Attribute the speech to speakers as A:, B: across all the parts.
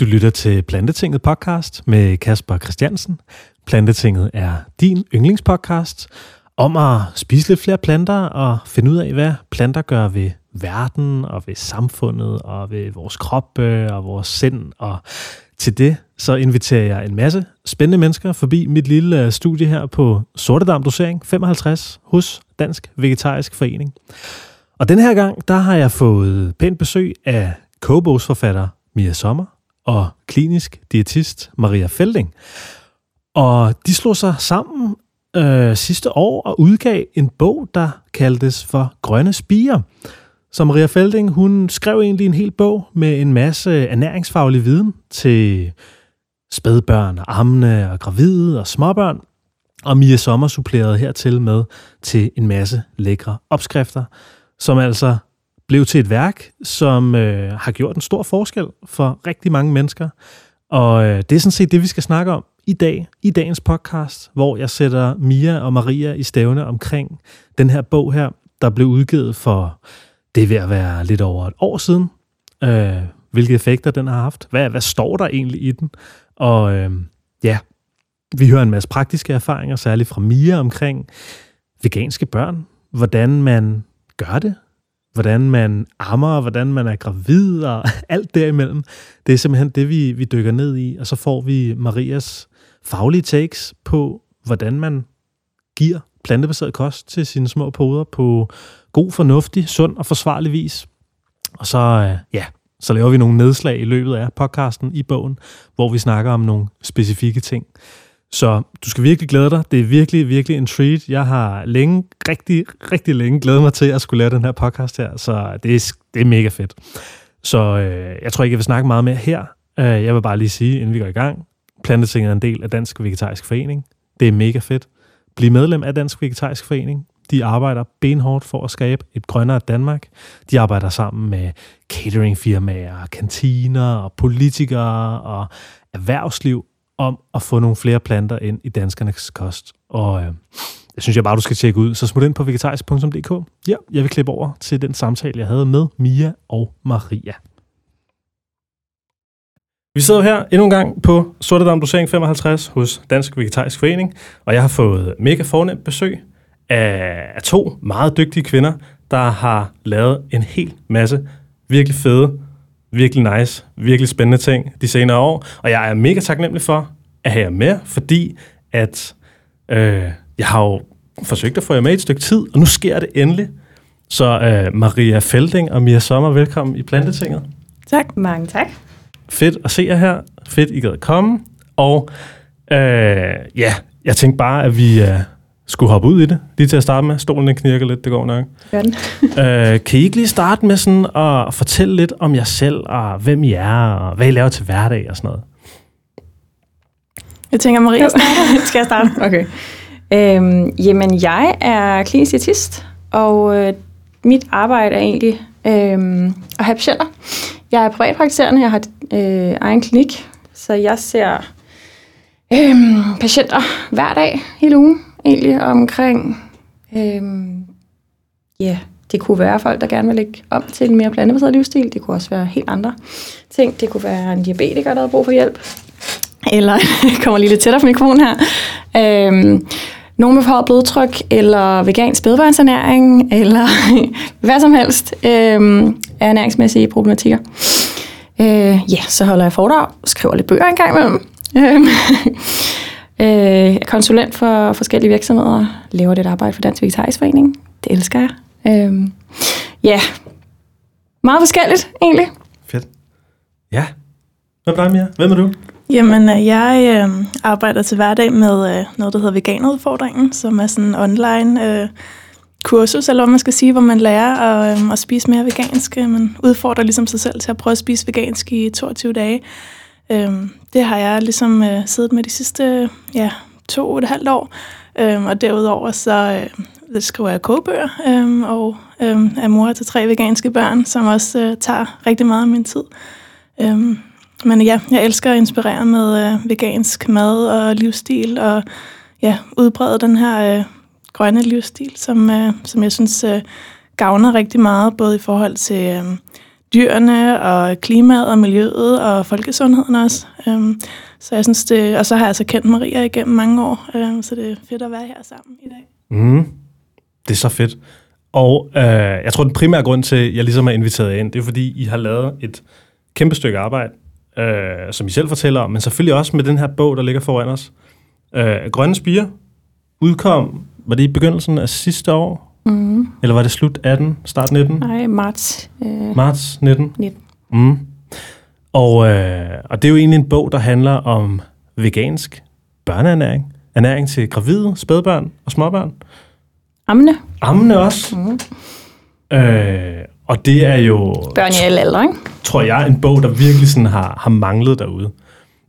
A: Du lytter til Plantetinget podcast med Kasper Christiansen. Plantetinget er din yndlingspodcast om at spise lidt flere planter og finde ud af, hvad planter gør ved verden og ved samfundet og ved vores krop øh, og vores sind. Og til det så inviterer jeg en masse spændende mennesker forbi mit lille øh, studie her på Sortedam Dosering 55 hos Dansk Vegetarisk Forening. Og den her gang, der har jeg fået pænt besøg af kogebogsforfatter Mia Sommer og klinisk diætist Maria Felding. Og de slog sig sammen øh, sidste år og udgav en bog, der kaldtes for Grønne Spiger. Så Maria Felding, hun skrev egentlig en hel bog med en masse ernæringsfaglig viden til spædbørn og ammende og gravide og småbørn. Og Mia Sommer supplerede hertil med til en masse lækre opskrifter, som altså blev til et værk, som øh, har gjort en stor forskel for rigtig mange mennesker. Og øh, det er sådan set det, vi skal snakke om i dag, i dagens podcast, hvor jeg sætter Mia og Maria i stævne omkring den her bog her, der blev udgivet for, det er ved at være lidt over et år siden. Øh, hvilke effekter den har haft. Hvad, hvad står der egentlig i den? Og øh, ja, vi hører en masse praktiske erfaringer, særligt fra Mia omkring veganske børn. Hvordan man gør det, hvordan man ammer, hvordan man er gravid og alt derimellem. Det er simpelthen det, vi, vi dykker ned i, og så får vi Marias faglige takes på, hvordan man giver plantebaseret kost til sine små poder på god, fornuftig, sund og forsvarlig vis. Og så, øh, ja, så laver vi nogle nedslag i løbet af podcasten i bogen, hvor vi snakker om nogle specifikke ting. Så du skal virkelig glæde dig. Det er virkelig, virkelig en treat. Jeg har længe, rigtig, rigtig længe glædet mig til at skulle lave den her podcast her, så det er, det er mega fedt. Så øh, jeg tror ikke, jeg vil snakke meget mere her. Øh, jeg vil bare lige sige, inden vi går i gang, Plantetinget er en del af Dansk Vegetarisk Forening. Det er mega fedt. Bliv medlem af Dansk Vegetarisk Forening. De arbejder benhårdt for at skabe et grønnere Danmark. De arbejder sammen med cateringfirmaer, kantiner og politikere og erhvervsliv om at få nogle flere planter ind i danskernes kost. Og øh, det synes jeg bare, du skal tjekke ud. Så smut ind på vegetarisk.dk. Ja, jeg vil klippe over til den samtale, jeg havde med Mia og Maria. Vi sidder her endnu en gang på Sortedam Dosering 55 hos Dansk Vegetarisk Forening, og jeg har fået mega fornemt besøg af, af to meget dygtige kvinder, der har lavet en hel masse virkelig fede virkelig nice, virkelig spændende ting de senere år. Og jeg er mega taknemmelig for at have jer med, fordi at øh, jeg har jo forsøgt at få jer med et stykke tid, og nu sker det endelig. Så øh, Maria Felding og Mia Sommer, velkommen i Plantetinget.
B: Tak. Mange tak.
A: Fedt at se jer her. Fedt, I gad komme. Og øh, ja, jeg tænkte bare, at vi... Øh, skulle hoppe ud i det, lige til at starte med. Stolen den knirker lidt, det går nok.
B: Gør den.
A: øh, kan I ikke lige starte med sådan at fortælle lidt om jer selv, og hvem I er, og hvad I laver til hverdag og sådan noget?
B: Jeg tænker, Maria starter. Skal jeg starte? Okay. Øhm, jamen, jeg er klinisk diætist, og øh, mit arbejde er egentlig øh, at have patienter. Jeg er privatpraktiserende, jeg har øh, egen klinik, så jeg ser øh, patienter hver dag hele ugen egentlig omkring, øhm, ja, det kunne være folk, der gerne vil lægge om til en mere plantebaseret livsstil. Det kunne også være helt andre ting. Det kunne være en diabetiker, der har brug for hjælp. Eller, jeg kommer lige lidt tættere på mikrofonen her. Øhm, nogen med forhøjet blodtryk, eller vegansk spædbørnsernæring, eller hvad som helst øh, af ernæringsmæssige problematikker. Øh, ja, så holder jeg foredrag, skriver lidt bøger engang imellem. Øh, Øh, konsulent for forskellige virksomheder, laver lidt arbejde for Dansk Vegetarisk Forening. Det elsker jeg. Øh, ja, meget forskelligt egentlig.
A: Fedt. Ja. Hvad med dig, Mia? Hvem er du?
C: Jamen, øh, jeg øh, arbejder til hverdag med øh, noget, der hedder Veganudfordringen, som er sådan en online øh, kursus, eller hvad man skal sige, hvor man lærer at, øh, at spise mere vegansk. Man udfordrer ligesom sig selv til at prøve at spise vegansk i 22 dage. Øhm, det har jeg ligesom øh, siddet med de sidste ja, to og et halvt år. Øhm, og derudover så øh, skriver jeg kogebøger øhm, og øhm, er mor til tre veganske børn, som også øh, tager rigtig meget af min tid. Øhm, men ja, jeg elsker at inspirere med øh, vegansk mad og livsstil, og ja, udbrede den her øh, grønne livsstil, som, øh, som jeg synes øh, gavner rigtig meget, både i forhold til øh, dyrene og klimaet og miljøet og folkesundheden også. Øhm, så jeg synes det, og så har jeg altså kendt Maria igennem mange år, øhm, så det er fedt at være her sammen i dag.
A: Mm. Det er så fedt. Og øh, jeg tror, den primære grund til, at jeg ligesom er inviteret ind, det er, fordi I har lavet et kæmpe stykke arbejde, øh, som I selv fortæller om, men selvfølgelig også med den her bog, der ligger foran os. Øh, Grønne Spire udkom, var det i begyndelsen af sidste år? Eller var det slut 18, start 19?
B: Nej, marts.
A: Øh, marts 19?
B: 19.
A: Mm. Og, øh, og det er jo egentlig en bog, der handler om vegansk børneernæring. Ernæring til gravide, spædbørn og småbørn.
B: Ammende.
A: Ammende også. Mm. Øh, og det er jo...
B: Børn i alle aldre, ikke?
A: Tror jeg, en bog, der virkelig sådan har, har manglet derude.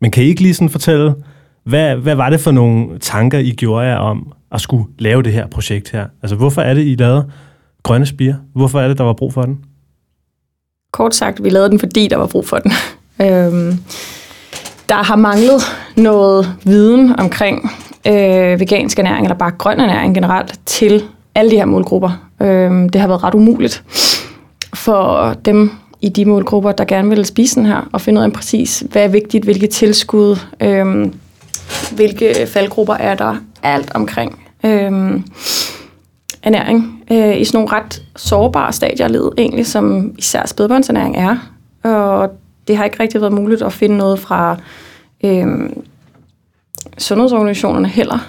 A: Men kan I ikke lige sådan fortælle, hvad, hvad var det for nogle tanker, I gjorde jer om at skulle lave det her projekt her? Altså, hvorfor er det, I lavede Grønne Spire? Hvorfor er det, der var brug for den?
B: Kort sagt, vi lavede den, fordi der var brug for den. øhm, der har manglet noget viden omkring øh, vegansk ernæring, eller bare grøn ernæring generelt, til alle de her målgrupper. Øhm, det har været ret umuligt for dem i de målgrupper, der gerne vil spise den her, og finde ud af præcis, hvad er vigtigt, hvilke tilskud, øhm, hvilke faldgrupper er der, alt omkring øhm, ernæring øh, i sådan nogle ret sårbare stadier led, egentlig, som især spædbørnsernæring er. Og det har ikke rigtig været muligt at finde noget fra øhm, sundhedsorganisationerne heller.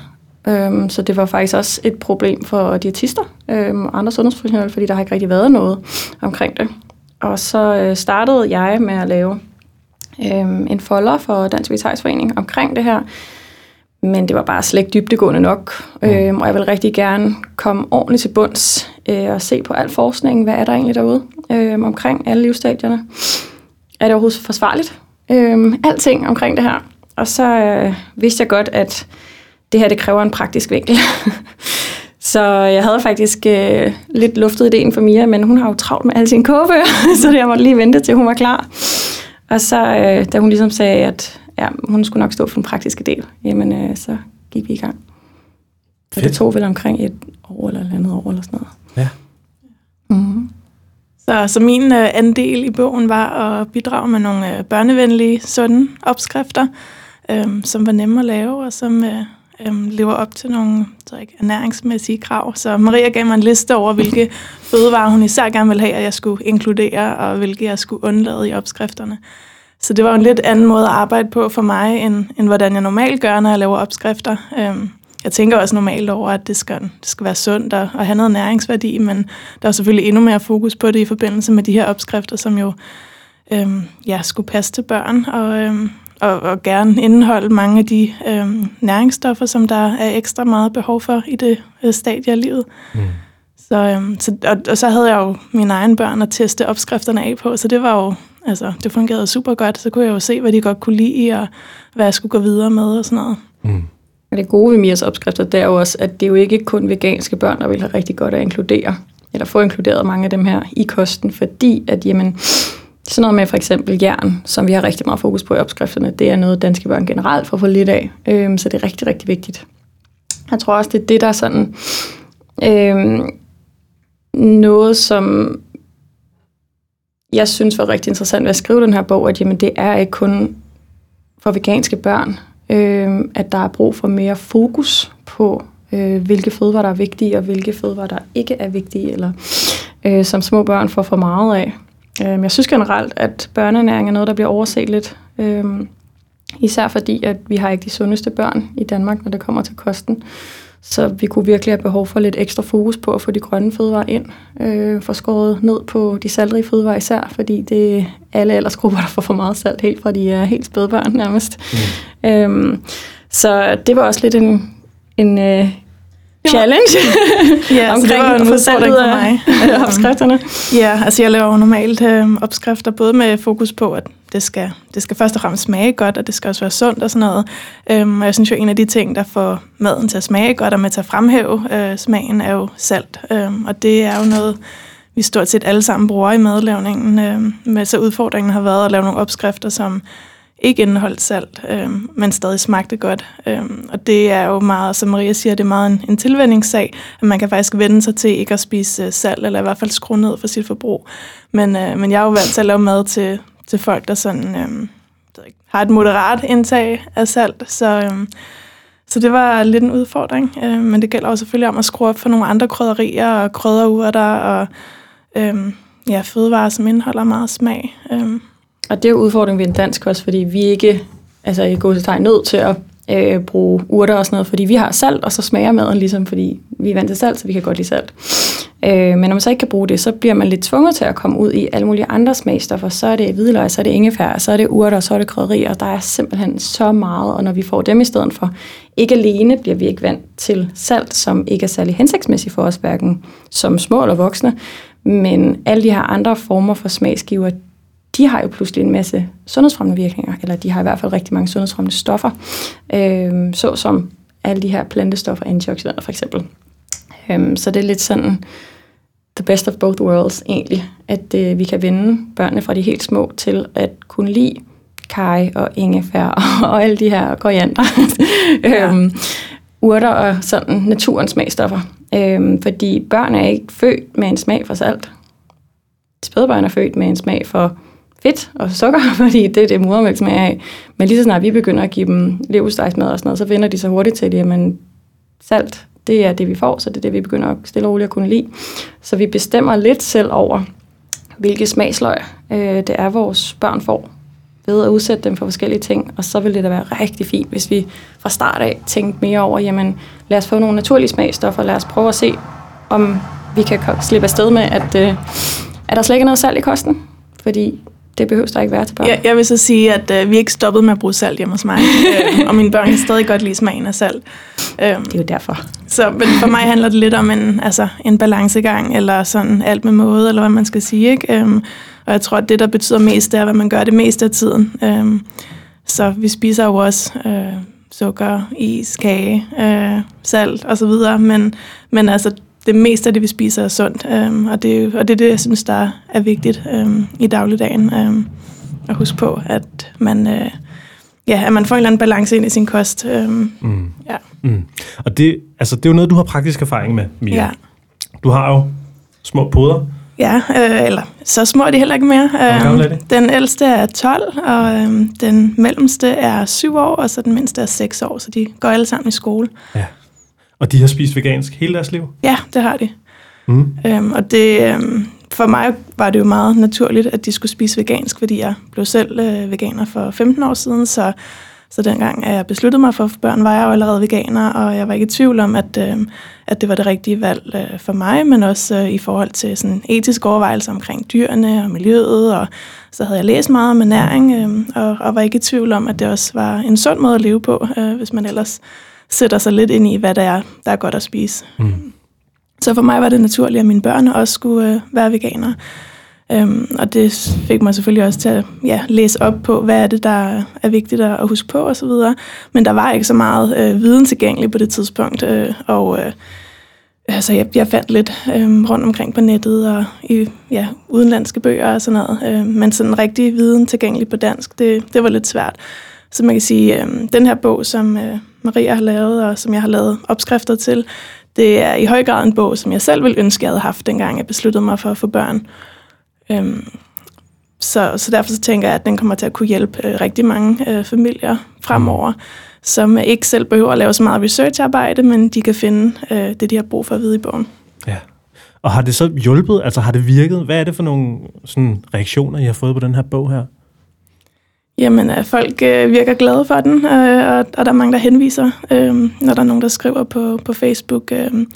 B: Øhm, så det var faktisk også et problem for diætister øhm, og andre sundhedsprofessionelle, fordi der har ikke rigtig været noget omkring det. Og så øh, startede jeg med at lave øhm, en folder for Dansk Vegetarisk Forening omkring det her, men det var bare slet ikke dybdegående nok. Øhm, og jeg vil rigtig gerne komme ordentligt til bunds øh, og se på al forskning. Hvad er der egentlig derude øh, omkring alle livsstadierne? Er det overhovedet forsvarligt? Øh, alting omkring det her. Og så øh, vidste jeg godt, at det her det kræver en praktisk vinkel. så jeg havde faktisk øh, lidt luftet ideen for Mia, men hun har jo travlt med alle sine kogebøger, så jeg måtte lige vente til hun var klar. Og så øh, da hun ligesom sagde, at ja, hun skulle nok stå for den praktiske del, jamen øh, så gik vi i gang. Og det tog vel omkring et år eller et andet år eller sådan noget.
A: Ja.
C: Mm-hmm. Så, så min øh, andel i bogen var at bidrage med nogle øh, børnevenlige, sunde opskrifter, øh, som var nemme at lave, og som øh, øhm, lever op til nogle så ikke, ernæringsmæssige krav. Så Maria gav mig en liste over, hvilke fødevarer hun især gerne ville have, at jeg skulle inkludere, og hvilke jeg skulle undlade i opskrifterne. Så det var en lidt anden måde at arbejde på for mig, end, end hvordan jeg normalt gør, når jeg laver opskrifter. Øhm, jeg tænker også normalt over, at det skal, det skal være sundt og, og have noget næringsværdi, men der er selvfølgelig endnu mere fokus på det i forbindelse med de her opskrifter, som jo øhm, ja, skulle passe til børn og, øhm, og, og gerne indeholde mange af de øhm, næringsstoffer, som der er ekstra meget behov for i det øh, stadie af livet. Mm. Så, øhm, så, og, og så havde jeg jo mine egne børn at teste opskrifterne af på, så det var jo altså, det fungerede super godt. Så kunne jeg jo se, hvad de godt kunne lide, og hvad jeg skulle gå videre med og sådan noget. Mm.
B: Det gode ved Mias opskrifter, det er jo også, at det er jo ikke kun veganske børn, der vil have rigtig godt at inkludere, eller få inkluderet mange af dem her i kosten, fordi at, jamen, sådan noget med for eksempel jern, som vi har rigtig meget fokus på i opskrifterne, det er noget, danske børn generelt får for lidt af, øhm, så det er rigtig, rigtig vigtigt. Jeg tror også, det er det, der er sådan øhm, noget, som jeg synes var rigtig interessant ved at skrive den her bog, at jamen, det er ikke kun for veganske børn, øh, at der er brug for mere fokus på, øh, hvilke fødevarer, der er vigtige, og hvilke fødevarer, der ikke er vigtige, eller øh, som små børn får for meget af. Øh, jeg synes generelt, at børneernæring er noget, der bliver overset lidt. Øh, især fordi, at vi har ikke de sundeste børn i Danmark, når det kommer til kosten. Så vi kunne virkelig have behov for lidt ekstra fokus på at få de grønne fødevarer ind. Øh, få skåret ned på de saltrige fødevarer især, fordi det er alle aldersgrupper, der får for meget salt, helt fra de er helt spædbørn nærmest. Mm. Øhm, så det var også lidt en, en øh, challenge
C: ja, omkring det var en udfordring for mig.
B: af opskrifterne.
C: Ja, altså jeg laver normalt øh, opskrifter, både med fokus på, at det skal, det skal først og fremmest smage godt, og det skal også være sundt og sådan noget. Øhm, og jeg synes jo, en af de ting, der får maden til at smage godt og med til at fremhæve øh, smagen, er jo salt. Øhm, og det er jo noget, vi stort set alle sammen bruger i madlavningen. Øhm, med så udfordringen har været at lave nogle opskrifter, som ikke indeholdt salt, øh, men stadig smagte godt. Øh, og det er jo meget, som Maria siger, det er meget en, en tilvændingssag, at man kan faktisk vende sig til ikke at spise øh, salt, eller i hvert fald skrue ned for sit forbrug. Men, øh, men jeg har jo valgt til at lave mad til, til folk, der sådan, øh, har et moderat indtag af salt, så... Øh, så det var lidt en udfordring, øh, men det gælder også selvfølgelig om at skrue op for nogle andre krydderier og krydderurter og øh, ja, fødevarer, som indeholder meget smag. Øh.
B: Og det er jo udfordringen ved en dansk kost, fordi vi ikke altså i gåsetegn nødt til at øh, bruge urter og sådan noget, fordi vi har salt, og så smager maden ligesom, fordi vi er vant til salt, så vi kan godt lide salt. Øh, men når man så ikke kan bruge det, så bliver man lidt tvunget til at komme ud i alle mulige andre smagstoffer. Så er det hvidløg, så er det ingefær, så er det urter, så er det krydderier. Der er simpelthen så meget, og når vi får dem i stedet for, ikke alene bliver vi ikke vant til salt, som ikke er særlig hensigtsmæssigt for os, hverken som små eller voksne, men alle de her andre former for smagsgiver, de har jo pludselig en masse sundhedsfremmende virkninger, eller de har i hvert fald rigtig mange sundhedsfremmende stoffer, øh, såsom alle de her plantestoffer, antioxidanter for eksempel. Øh, så det er lidt sådan the best of both worlds egentlig, at øh, vi kan vende børnene fra de helt små til at kunne lide kaj og ingefær og, og alle de her koriander. Ja. øhm, urter og sådan naturens smagstoffer. Øhm, fordi børn er ikke født med en smag for salt. Spædbørn er født med en smag for fedt og sukker, fordi det er det, modermælk smager af. Men lige så snart vi begynder at give dem levestejsmad og sådan noget, så vender de så hurtigt til, at salt, det er det, vi får, så det er det, vi begynder at stille og roligt at kunne lide. Så vi bestemmer lidt selv over, hvilke smagsløg øh, det er, vores børn får ved at udsætte dem for forskellige ting, og så vil det da være rigtig fint, hvis vi fra start af tænkte mere over, jamen lad os få nogle naturlige smagstoffer, lad os prøve at se, om vi kan slippe afsted med, at, øh, at der slet ikke er noget salt i kosten, fordi det behøver der ikke være til børn.
C: Ja, jeg vil så sige, at øh, vi ikke stoppet med at bruge salt hjemme hos mig, øh, og mine børn kan stadig godt lide smagen af salt.
B: Øh, det er jo derfor.
C: Så men for mig handler det lidt om en, altså, en balancegang, eller sådan alt med måde, eller hvad man skal sige. Ikke? Øh, og jeg tror, at det, der betyder mest, er, hvad man gør det meste af tiden. Øh, så vi spiser jo også øh, sukker, is, kage, øh, salt osv., men, men altså det meste af det, vi spiser, er sundt. Øhm, og, det, og det er det, jeg synes, der er vigtigt øhm, i dagligdagen. Øhm, at huske på, at man, øh, ja, at man får en eller anden balance ind i sin kost. Øhm, mm.
A: Ja. Mm. Og det, altså, det er jo noget, du har praktisk erfaring med, Mia. Ja. Du har jo små poder.
C: Ja, øh, eller så små er de heller ikke mere.
A: Øh,
C: den ældste er 12, og øh, den mellemste er 7 år, og så den mindste er 6 år, så de går alle sammen i skole.
A: Ja. Og de har spist vegansk hele deres liv?
C: Ja, det har de. Mm. Øhm, og det, øhm, for mig var det jo meget naturligt, at de skulle spise vegansk, fordi jeg blev selv øh, veganer for 15 år siden, så, så dengang at jeg besluttede mig for at børn, var jeg jo allerede veganer, og jeg var ikke i tvivl om, at, øh, at det var det rigtige valg øh, for mig, men også øh, i forhold til sådan etiske overvejelser omkring dyrene og miljøet, og så havde jeg læst meget om ernæring, øh, og, og var ikke i tvivl om, at det også var en sund måde at leve på, øh, hvis man ellers sætter sig lidt ind i, hvad der er, der er godt at spise. Mm. Så for mig var det naturligt, at mine børn også skulle øh, være veganere. Øhm, og det fik mig selvfølgelig også til at ja, læse op på, hvad er det, der er vigtigt at huske på osv. Men der var ikke så meget øh, viden tilgængelig på det tidspunkt. Øh, og øh, altså, jeg, jeg fandt lidt øh, rundt omkring på nettet og i ja, udenlandske bøger og sådan noget. Øh, men sådan rigtig viden tilgængelig på dansk, det, det var lidt svært. Så man kan sige, øh, den her bog, som øh, Maria har lavet, og som jeg har lavet opskrifter til, det er i høj grad en bog, som jeg selv ville ønske, jeg havde haft, dengang jeg besluttede mig for at få børn. Øhm, så, så derfor så tænker jeg, at den kommer til at kunne hjælpe øh, rigtig mange øh, familier fremover, som øh, ikke selv behøver at lave så meget researcharbejde, men de kan finde øh, det, de har brug for at vide i bogen.
A: Ja. Og har det så hjulpet? Altså har det virket? Hvad er det for nogle sådan, reaktioner, I har fået på den her bog her?
C: Jamen, at folk øh, virker glade for den, øh, og, og der er mange, der henviser, øh, når der er nogen, der skriver på, på Facebook øh, et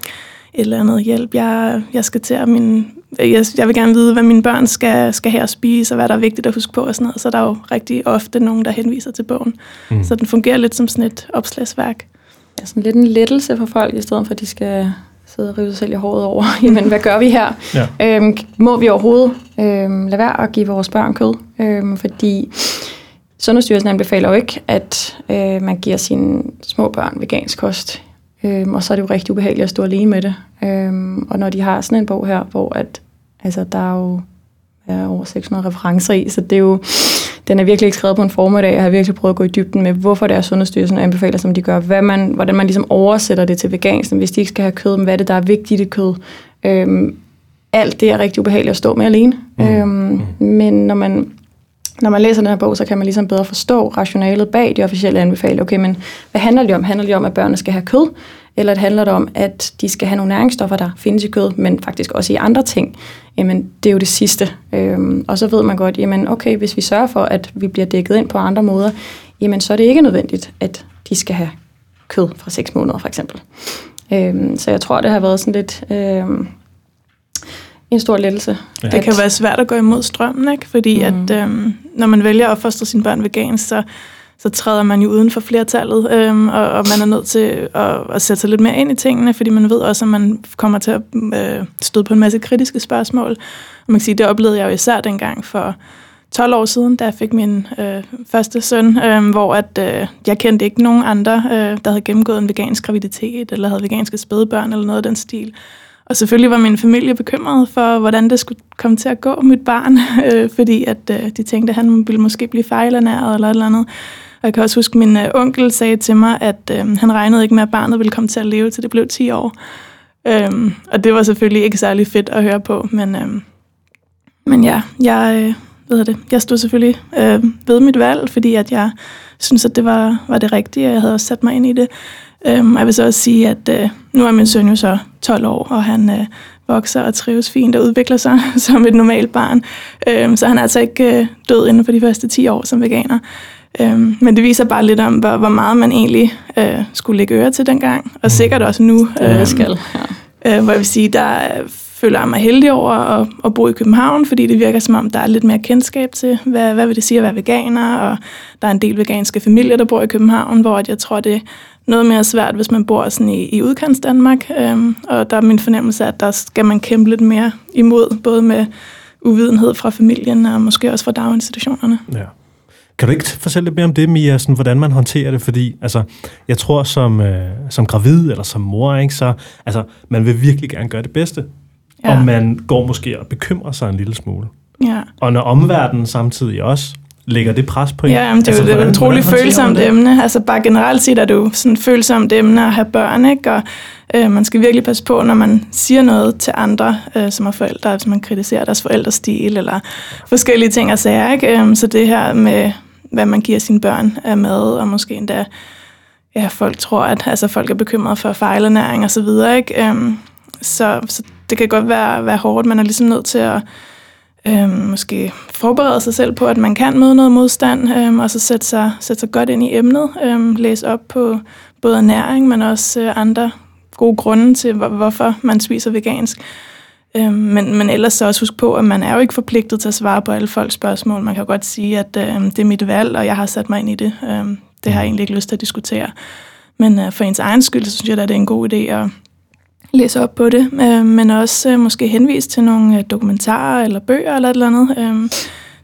C: eller andet hjælp. Jeg, jeg skal til at min, jeg, jeg vil gerne vide, hvad mine børn skal, skal have at spise, og hvad der er vigtigt at huske på og sådan noget. Så der er jo rigtig ofte nogen, der henviser til bogen. Mm. Så den fungerer lidt som sådan et opslagsværk.
B: Ja, sådan lidt en lettelse for folk, i stedet for at de skal sidde og rive sig selv i håret over, jamen hvad gør vi her? Ja. Øhm, må vi overhovedet øhm, lade være at give vores børn kød? Øhm, fordi Sundhedsstyrelsen anbefaler jo ikke, at øh, man giver sine små børn vegansk kost. Øhm, og så er det jo rigtig ubehageligt at stå alene med det. Øhm, og når de har sådan en bog her, hvor at, altså, der er jo er over 600 referencer i, så det er jo, den er virkelig ikke skrevet på en formiddag. Jeg har virkelig prøvet at gå i dybden med, hvorfor det er Sundhedsstyrelsen anbefaler, som de gør. Hvad man, hvordan man ligesom oversætter det til vegansk, hvis de ikke skal have kød, hvad er det, der er vigtigt i kød. Øhm, alt det er rigtig ubehageligt at stå med alene. Mm. Øhm, mm. Men når man når man læser den her bog, så kan man ligesom bedre forstå rationalet bag de officielle anbefalinger. Okay, men hvad handler det om? Handler det om, at børnene skal have kød? Eller det handler det om, at de skal have nogle næringsstoffer, der findes i kød, men faktisk også i andre ting? Jamen, det er jo det sidste. Øhm, og så ved man godt, jamen okay, hvis vi sørger for, at vi bliver dækket ind på andre måder, jamen så er det ikke nødvendigt, at de skal have kød fra 6 måneder, for eksempel. Øhm, så jeg tror, det har været sådan lidt... Øhm, en stor lettelse.
C: Ja. Det kan være svært at gå imod strømmen, ikke? fordi mm. at øhm, når man vælger at opfostre sine børn vegansk, så, så træder man jo uden for flertallet, øhm, og, og man er nødt til at, at sætte sig lidt mere ind i tingene, fordi man ved også, at man kommer til at øh, støde på en masse kritiske spørgsmål. Og man kan sige, det oplevede jeg jo især dengang for 12 år siden, da jeg fik min øh, første søn, øh, hvor at, øh, jeg kendte ikke nogen andre, øh, der havde gennemgået en vegansk graviditet, eller havde veganske spædbørn, eller noget af den stil. Og selvfølgelig var min familie bekymret for, hvordan det skulle komme til at gå mit barn, øh, fordi at øh, de tænkte, at han ville måske blive fejlernæret eller et eller andet. Og jeg kan også huske, at min øh, onkel sagde til mig, at øh, han regnede ikke med, at barnet ville komme til at leve, til det blev 10 år. Øh, og det var selvfølgelig ikke særlig fedt at høre på, men, øh, men ja, jeg, øh, ved det, jeg stod selvfølgelig øh, ved mit valg, fordi at jeg synes, at det var, var det rigtige, og jeg havde også sat mig ind i det. Øhm, jeg vil så også sige, at øh, nu er min søn jo så 12 år, og han øh, vokser og trives fint og udvikler sig som et normalt barn. Øhm, så han er altså ikke øh, død inden for de første 10 år som veganer. Øhm, men det viser bare lidt om, hvor, hvor meget man egentlig øh, skulle lægge øre til dengang, og sikkert også nu.
B: Øh, det skal,
C: ja. øh, hvor jeg vil sige, der føler jeg mig heldig over at, at bo i København, fordi det virker som om, der er lidt mere kendskab til, hvad, hvad vil det sige at være veganer, og der er en del veganske familier, der bor i København, hvor jeg tror, det noget mere svært, hvis man bor sådan i, i udkants Danmark. Øhm, og der er min fornemmelse, at der skal man kæmpe lidt mere imod, både med uvidenhed fra familien og måske også fra daginstitutionerne.
A: Ja. Kan du ikke fortælle lidt mere om det, Mia, sådan, hvordan man håndterer det? Fordi altså, jeg tror, som, øh, som gravid eller som mor, ikke, så altså, man vil virkelig gerne gøre det bedste. Ja. Og man går måske og bekymrer sig en lille smule.
C: Ja.
A: Og når omverdenen samtidig også lægger det pres på
C: en? Ja, jamen, det er altså, jo et utroligt følsomt emne. Altså bare generelt set er det jo sådan et følsomt emne at have børn, ikke? Og øh, man skal virkelig passe på, når man siger noget til andre, øh, som er forældre, hvis man kritiserer deres forældres stil, eller forskellige ting og sager, ikke? Øh, så det her med, hvad man giver sine børn af mad, og måske endda, ja, folk tror, at altså, folk er bekymrede for fejlernæring og så videre, ikke? Øh, så, så det kan godt være, være hårdt, man er ligesom nødt til at øh, måske forberede sig selv på, at man kan møde noget modstand, øh, og så sætte sig, sætte sig godt ind i emnet, øh, læse op på både næring, men også øh, andre gode grunde til, hvor, hvorfor man spiser vegansk. Øh, men, men ellers så også huske på, at man er jo ikke forpligtet til at svare på alle folks spørgsmål. Man kan godt sige, at øh, det er mit valg, og jeg har sat mig ind i det. Øh, det har jeg egentlig ikke lyst til at diskutere. Men øh, for ens egen skyld, så synes jeg, at det er en god idé at læse op på det, øh, men også øh, måske henvise til nogle øh, dokumentarer eller bøger eller et eller andet. Øh,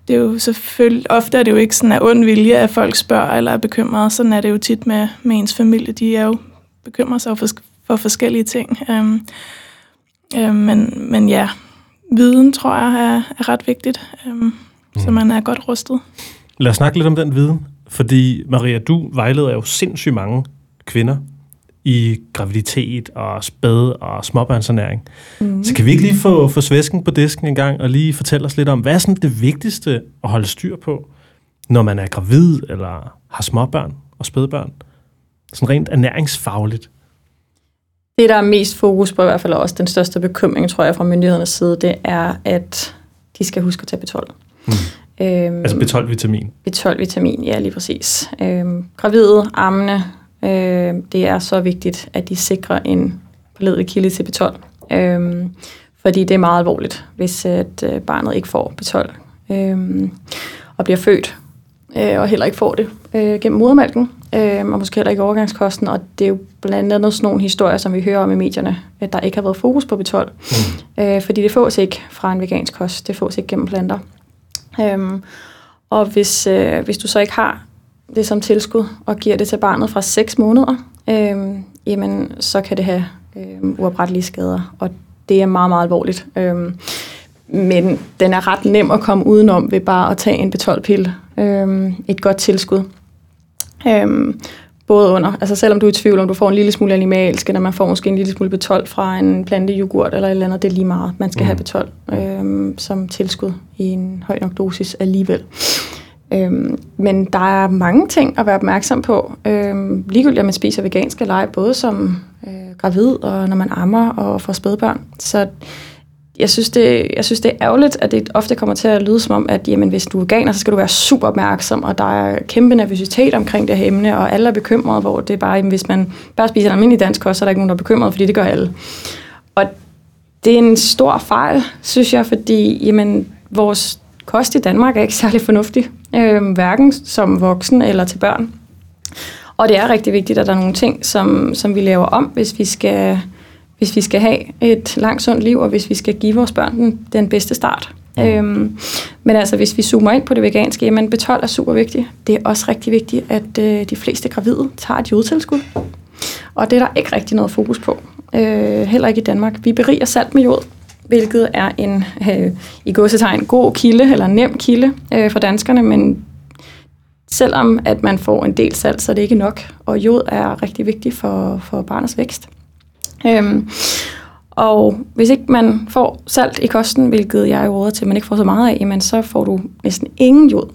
C: det er jo selvfølgelig, ofte er det jo ikke sådan af ond vilje, at folk spørger eller er bekymrede. Sådan er det jo tit med, med ens familie. De er jo bekymret sig for, for forskellige ting. Øh, øh, men, men ja, viden tror jeg er, er ret vigtigt, øh, mm. så man er godt rustet.
A: Lad os snakke lidt om den viden, fordi Maria, du vejleder jo sindssygt mange kvinder i graviditet og spæd og småbørnsernæring. Mm. Så kan vi ikke lige få, få svæsken på disken en gang og lige fortælle os lidt om, hvad er sådan det vigtigste at holde styr på, når man er gravid eller har småbørn og spædbørn? Sådan rent ernæringsfagligt.
B: Det, der er mest fokus på, i hvert fald også den største bekymring, tror jeg, fra myndighedernes side, det er, at de skal huske at tage B12. Mm.
A: Øhm, altså B12-vitamin?
B: B12-vitamin, ja, lige præcis. Øhm, gravide, ammende, Øh, det er så vigtigt, at de sikrer en pålidelig kilde til B12. Øh, fordi det er meget alvorligt, hvis at øh, barnet ikke får B12 øh, og bliver født øh, og heller ikke får det øh, gennem modermælken, øh, og måske heller ikke overgangskosten, og det er jo blandt andet sådan nogle historier, som vi hører om i medierne, at der ikke har været fokus på B12, mm. øh, fordi det fås ikke fra en vegansk kost, det fås ikke gennem planter. Øh, og hvis, øh, hvis du så ikke har det som tilskud og giver det til barnet fra 6 måneder, øh, jamen så kan det have øh, uoprettelige skader, og det er meget, meget alvorligt. Øh, men den er ret nem at komme udenom ved bare at tage en B12-pille. Øhm, et godt tilskud. Øhm, både under, altså selvom du er i tvivl, om du får en lille smule animalsk, eller man får måske en lille smule B12 fra en plantejoghurt eller et eller andet, det er lige meget. Man skal mm. have B12 øhm, som tilskud i en høj nok dosis alligevel. Øhm, men der er mange ting at være opmærksom på. Øhm, ligegyldigt om man spiser vegansk eller ej, både som øh, gravid og når man ammer og får spædbørn. Så jeg synes, det, jeg synes, det er ærgerligt, at det ofte kommer til at lyde som om, at jamen, hvis du er veganer, så skal du være super opmærksom, og der er kæmpe nervøsitet omkring det her emne, og alle er bekymrede, hvor det er bare, jamen, hvis man bare spiser en almindelig dansk kost, så er der ikke nogen, der er bekymret, fordi det gør alle. Og det er en stor fejl, synes jeg, fordi jamen, vores kost i Danmark er ikke særlig fornuftig, øh, hverken som voksen eller til børn. Og det er rigtig vigtigt, at der er nogle ting, som, som vi laver om, hvis vi skal hvis vi skal have et langt sundt liv, og hvis vi skal give vores børn den, den bedste start. Øhm, men altså, hvis vi zoomer ind på det veganske, jamen B12 er super vigtigt. Det er også rigtig vigtigt, at øh, de fleste gravide tager et jodtilskud. Og det er der ikke rigtig noget fokus på. Øh, heller ikke i Danmark. Vi beriger salt med jod, hvilket er en øh, i godsetegn god kilde, eller nem kilde øh, for danskerne, men selvom at man får en del salt, så er det ikke nok. Og jod er rigtig vigtigt for, for barnets vækst. Øhm, og hvis ikke man får salt i kosten, hvilket jeg er råder til, at man ikke får så meget af, jamen så får du næsten ingen jod.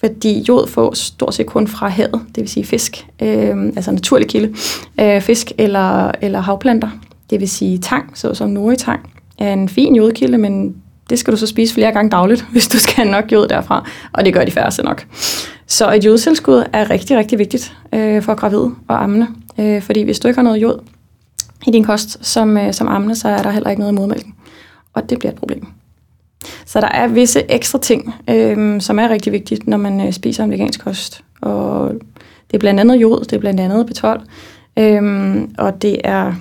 B: Fordi jod får stort set kun fra havet, det vil sige fisk, øh, altså naturlig kilde, øh, fisk eller, eller havplanter. Det vil sige tang, såsom noritang, er en fin jodkilde, men det skal du så spise flere gange dagligt, hvis du skal have nok jod derfra, og det gør de færreste nok. Så et jodtilskud er rigtig, rigtig vigtigt øh, for gravide og ammende, øh, fordi hvis du ikke har noget jod, i din kost som, øh, som ammende, så er der heller ikke noget i modmælken. Og det bliver et problem. Så der er visse ekstra ting, øh, som er rigtig vigtigt, når man øh, spiser en vegansk kost. Og det er blandt andet jod, det er blandt andet B12, øh, og det er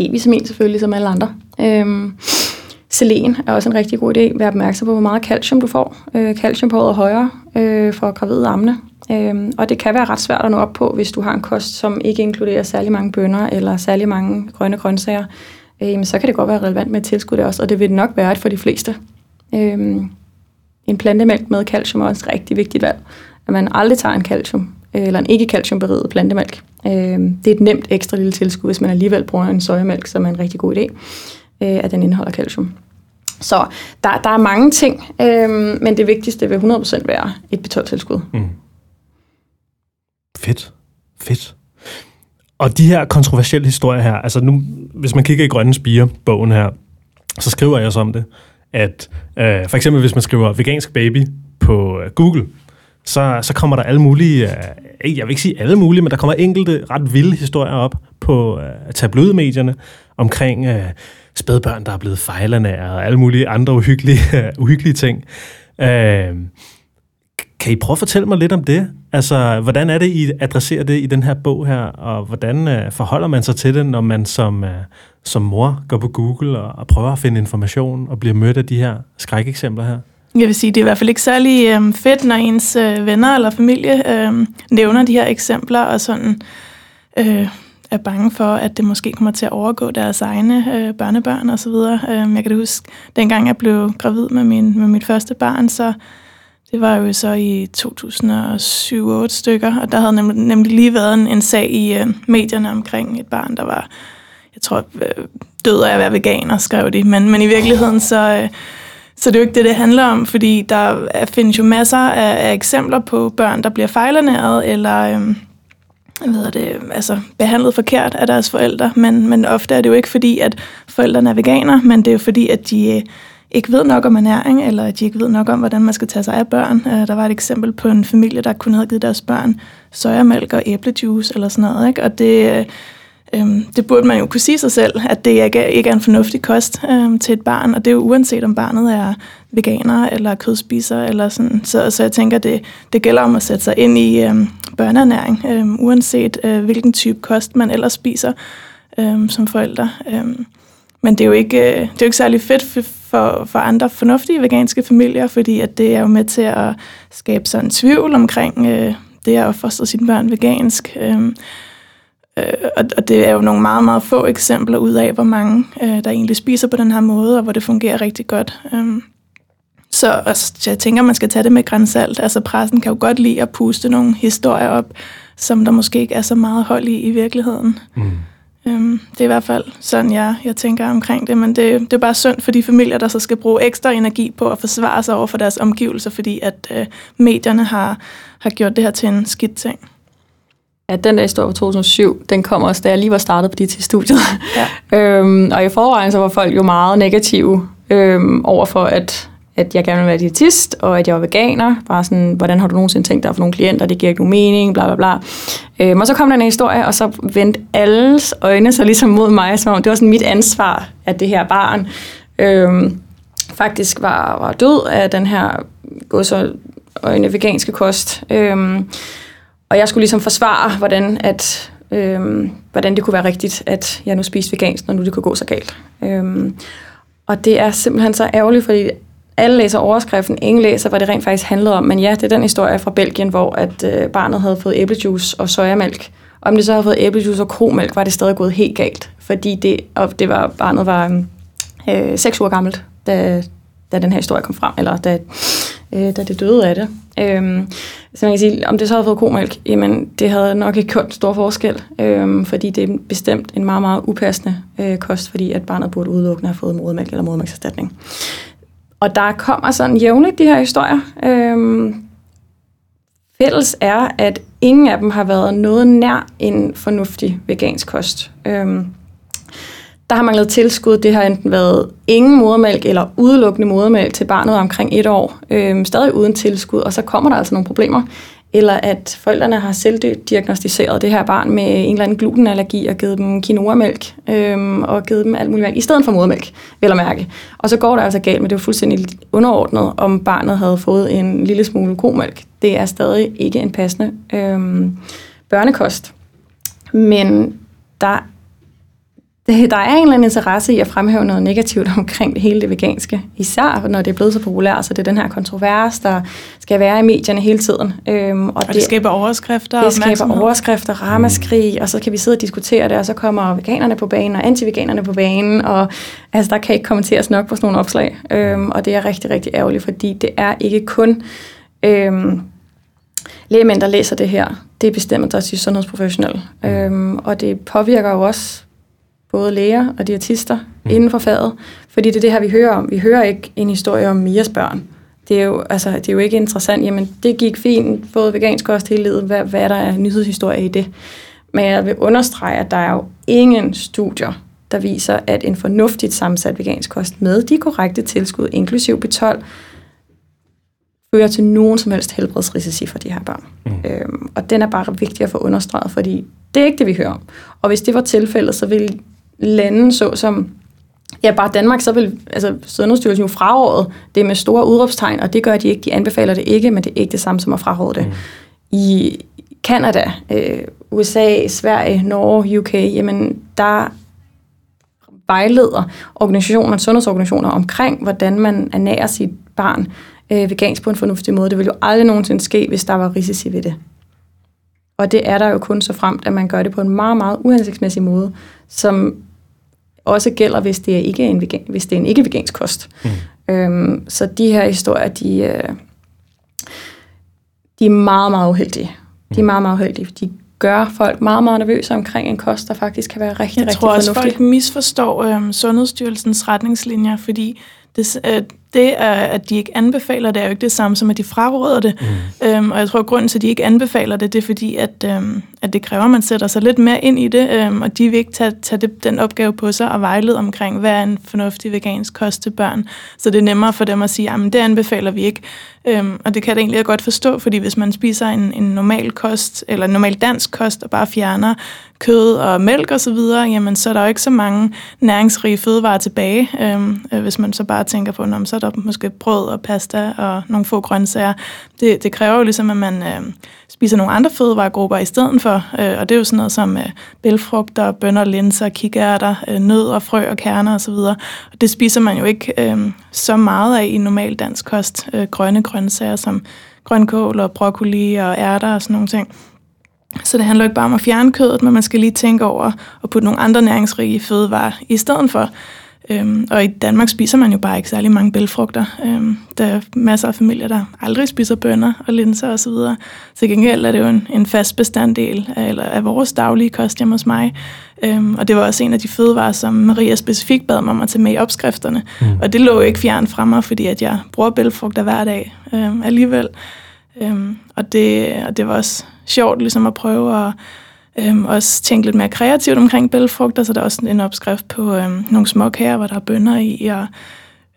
B: D-vitamin selvfølgelig, som alle andre. Øhm, Selen er også en rigtig god idé. Vær opmærksom på, hvor meget calcium du får. Øh, calcium på er højere øh, for gravide ammende. Øhm, og det kan være ret svært at nå op på, hvis du har en kost, som ikke inkluderer særlig mange bønner eller særlig mange grønne grøntsager. Øhm, så kan det godt være relevant med et tilskud også, og det vil det nok være for de fleste. Øhm, en plantemælk med calcium er også et rigtig vigtigt valg. At man aldrig tager en calcium, øh, eller en ikke calciumberiget plantemælk. Øhm, det er et nemt ekstra lille tilskud, hvis man alligevel bruger en sojamælk, som er en rigtig god idé, øh, at den indeholder calcium. Så der, der er mange ting, øh, men det vigtigste vil 100% være et B12-tilskud. Mm.
A: Fedt. Fedt. Og de her kontroversielle historier her, altså nu, hvis man kigger i Grønne Spire, bogen her, så skriver jeg også om det, at øh, for eksempel hvis man skriver vegansk baby på øh, Google, så, så kommer der alle mulige, øh, jeg vil ikke sige alle mulige, men der kommer enkelte ret vilde historier op på øh, tabloidmedierne omkring øh, spædbørn, der er blevet fejlerne og alle mulige andre uhyggelige, uhyggelige ting. Øh, kan I prøve at fortælle mig lidt om det? Altså, hvordan er det, I adresserer det i den her bog her, og hvordan øh, forholder man sig til det, når man som, øh, som mor går på Google og, og prøver at finde information og bliver mødt af de her skrækeksempler her?
C: Jeg vil sige, det er i hvert fald ikke særlig øh, fedt, når ens øh, venner eller familie øh, nævner de her eksempler og sådan øh, er bange for, at det måske kommer til at overgå deres egne øh, børnebørn osv. Øh, jeg kan da huske, dengang jeg blev gravid med, min, med mit første barn, så det var jo så i 2007-2008 stykker, og der havde nemlig, nemlig lige været en, en sag i øh, medierne omkring et barn, der var, jeg tror, øh, død af at være veganer, skrev de. Men, men i virkeligheden, så, Øh, så det er jo ikke det, det handler om, fordi der findes jo masser af, af eksempler på børn, der bliver fejlernæret, eller um, hvad det, altså, behandlet forkert af deres forældre. Men, men ofte er det jo ikke fordi, at forældrene er veganer, men det er jo fordi, at de øh, ikke ved nok om ernæring, eller at de ikke ved nok om, hvordan man skal tage sig af børn. Øh, der var et eksempel på en familie, der kun havde givet deres børn sojamælk og æblejuice eller sådan noget. Ikke? Og det, øh, øh, det burde man jo kunne sige sig selv, at det ikke, ikke er en fornuftig kost øh, til et barn. Og det er jo uanset om barnet er veganer eller kødspiser. Eller sådan. Så, så jeg tænker, det, det gælder om at sætte sig ind i øh, børneernæring, øh, uanset øh, hvilken type kost man ellers spiser øh, som forældre. Øh, men det er jo ikke, øh, det er jo ikke særlig fedt for, for andre fornuftige veganske familier, fordi at det er jo med til at skabe sådan en tvivl omkring øh, det at fostre sine børn vegansk. Øh, Øh, og, det er jo nogle meget, meget få eksempler ud af, hvor mange øh, der egentlig spiser på den her måde, og hvor det fungerer rigtig godt. Øh, så altså, jeg tænker, man skal tage det med grænsalt. Altså pressen kan jo godt lide at puste nogle historier op, som der måske ikke er så meget hold i i virkeligheden. Mm. Øhm, det er i hvert fald sådan, jeg, jeg tænker omkring det, men det, det er bare synd for de familier, der så skal bruge ekstra energi på at forsvare sig over for deres omgivelser, fordi at øh, medierne har, har gjort det her til en skidt ting.
B: Ja, den der historie fra 2007, den kom også, da jeg lige var startet på dit til studiet. Ja. øhm, og i forvejen så var folk jo meget negative øhm, over for, at at jeg gerne vil være diætist, og at jeg var veganer. Bare sådan, hvordan har du nogensinde tænkt dig at få nogle klienter, det giver ikke nogen mening, bla bla bla. Øhm, og så kom der en historie, og så vendte alles øjne sig ligesom mod mig, som om det var sådan mit ansvar, at det her barn øhm, faktisk var, var død af den her øjne veganske kost. Øhm, og jeg skulle ligesom forsvare, hvordan, at, øhm, hvordan det kunne være rigtigt, at jeg nu spiste vegansk, når nu det kunne gå så galt. Øhm, og det er simpelthen så ærgerligt, fordi alle læser overskriften, ingen læser, hvad det rent faktisk handlede om. Men ja, det er den historie fra Belgien, hvor at øh, barnet havde fået æblejuice og sojamælk. Og om det så havde fået æblejuice og komælk, var det stadig gået helt galt. Fordi det, og det var, barnet var øh, 6 uger gammelt, da, da den her historie kom frem, eller da, øh, da det døde af det. Øhm, så man kan sige, om det så havde fået komælk, jamen det havde nok ikke gjort en stor forskel, øh, fordi det er bestemt en meget, meget upassende øh, kost, fordi at barnet burde udelukkende have fået modermælk eller modermælkserstatning. Og der kommer sådan jævnligt de her historier. Øh, fælles er, at ingen af dem har været noget nær en fornuftig vegansk kost. Øh, der har manglet tilskud. Det har enten været ingen modermælk eller udelukkende modermælk til barnet omkring et år. øh, stadig uden tilskud, og så kommer der altså nogle problemer eller at forældrene har selvdiagnostiseret det her barn med en eller anden glutenallergi og givet dem quinoa-mælk øh, og givet dem alt muligt mælk, i stedet for modermælk, vel at mærke. Og så går det altså galt, men det er jo fuldstændig underordnet, om barnet havde fået en lille smule komælk. Det er stadig ikke en passende øh, børnekost. Men der det, der er en eller anden interesse i at fremhæve noget negativt omkring det hele det veganske. Især når det er blevet så populært, så det er den her kontrovers, der skal være i medierne hele tiden.
C: Øhm, og, og det, det skaber overskrifter
B: Det skaber overskrifter, ramaskrig, og så kan vi sidde og diskutere det, og så kommer veganerne på banen og antiveganerne på banen, og altså, der kan ikke kommenteres nok på sådan nogle opslag. Øhm, og det er rigtig, rigtig ærgerligt, fordi det er ikke kun... Øhm, lægemænd, der læser det her, det er bestemt der er sundhedsprofessionelle. Øhm, og det påvirker jo også både læger og diætister mm. inden for faget, fordi det er det her, vi hører om. Vi hører ikke en historie om Mias børn. Det er, jo, altså, det er jo ikke interessant. Jamen, det gik fint, fået vegansk kost hele livet. Hvad, hvad er der af nyhedshistorie i det? Men jeg vil understrege, at der er jo ingen studier, der viser, at en fornuftigt sammensat vegansk kost med de korrekte tilskud, inklusiv B12, fører til nogen som helst helbredsrisici for de her børn. Mm. Øhm, og den er bare vigtig at få understreget, fordi det er ikke det, vi hører om. Og hvis det var tilfældet, så ville lande, så som ja, bare Danmark, så vil altså, Sundhedsstyrelsen jo fraråde det med store udråbstegn, og det gør de ikke. De anbefaler det ikke, men det er ikke det samme som at fraråde det. Mm. I Kanada, øh, USA, Sverige, Norge, UK, jamen der vejleder organisationer, sundhedsorganisationer omkring, hvordan man ernærer sit barn øh, vegansk på en fornuftig måde. Det vil jo aldrig nogensinde ske, hvis der var risici ved det. Og det er der jo kun så fremt, at man gør det på en meget, meget uhensigtsmæssig måde, som også gælder, hvis det er ikke en, vegan, hvis det er en ikke-vegansk kost. Mm. Øhm, så de her historier, de, øh, de er meget, meget uheldige. De er mm. meget, meget uheldige. De gør folk meget, meget nervøse omkring en kost, der faktisk kan være rigtig,
C: Jeg
B: rigtig
C: tror
B: også,
C: folk misforstår øhm, Sundhedsstyrelsens retningslinjer, fordi det, det, at de ikke anbefaler det, er jo ikke det samme som, at de fraråder det. Mm. Øhm, og jeg tror, at grunden til, at de ikke anbefaler det, det er fordi, at, øhm, at det kræver, at man sætter sig lidt mere ind i det, øhm, og de vil ikke tage, tage det, den opgave på sig og vejlede omkring, hvad er en fornuftig vegansk kost til børn. Så det er nemmere for dem at sige, at det anbefaler vi ikke. Øhm, og det kan jeg egentlig godt forstå, fordi hvis man spiser en, en normal kost, eller en normal dansk kost, og bare fjerner kød og mælk osv., så jamen så er der jo ikke så mange næringsrige fødevarer tilbage. Øhm, øh, hvis man så bare tænker på, så er der måske brød og pasta og nogle få grøntsager. Det, det kræver jo ligesom, at man øh, spiser nogle andre fødevaregrupper i stedet for, øh, og det er jo sådan noget som øh, bælfrugter, bønner, linser, kikærter, øh, nød og frø og kerner osv. Og det spiser man jo ikke øh, så meget af i normal dansk kost. Øh, grønne grøntsager som grønkål og broccoli og ærter og sådan nogle ting. Så det handler ikke bare om at fjerne kødet, men man skal lige tænke over at putte nogle andre næringsrige fødevarer i stedet for. Øhm, og i Danmark spiser man jo bare ikke særlig mange bælfrugter. Øhm, der er masser af familier, der aldrig spiser bønner og linser osv. Så til gengæld er det jo en, en fast bestanddel af, eller af vores daglige kost hjemme hos mig. Øhm, og det var også en af de fødevarer, som Maria specifikt bad mig om at tage med i opskrifterne. Mm. Og det lå jo ikke fjern fra mig, fordi at jeg bruger bælfrugter hver dag øhm, alligevel. Øhm, og, det, og det var også sjovt ligesom at prøve at øhm, også tænke lidt mere kreativt omkring bælfrugter, så der er også en opskrift på øhm, nogle små kager, hvor der er bønner i, og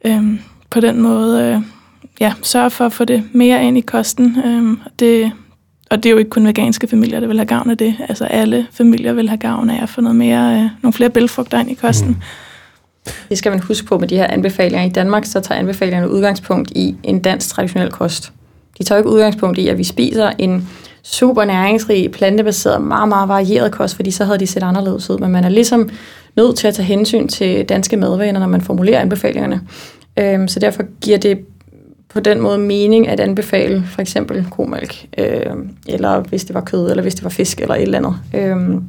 C: øhm, på den måde øh, ja, sørge for at få det mere ind i kosten. Øhm, det, og det er jo ikke kun veganske familier, der vil have gavn af det. Altså alle familier vil have gavn af at få noget mere, øh, nogle flere bælfrugter ind i kosten. Mm.
B: Det skal man huske på med de her anbefalinger. I Danmark så tager anbefalingerne udgangspunkt i en dansk traditionel kost. De tager ikke udgangspunkt i, at vi spiser en super næringsrig, plantebaseret, meget, meget varieret kost, fordi så havde de set anderledes ud. Men man er ligesom nødt til at tage hensyn til danske madvaner, når man formulerer anbefalingerne. Øhm, så derfor giver det på den måde mening at anbefale for eksempel komælk, øh, eller hvis det var kød, eller hvis det var fisk, eller et eller andet, øh,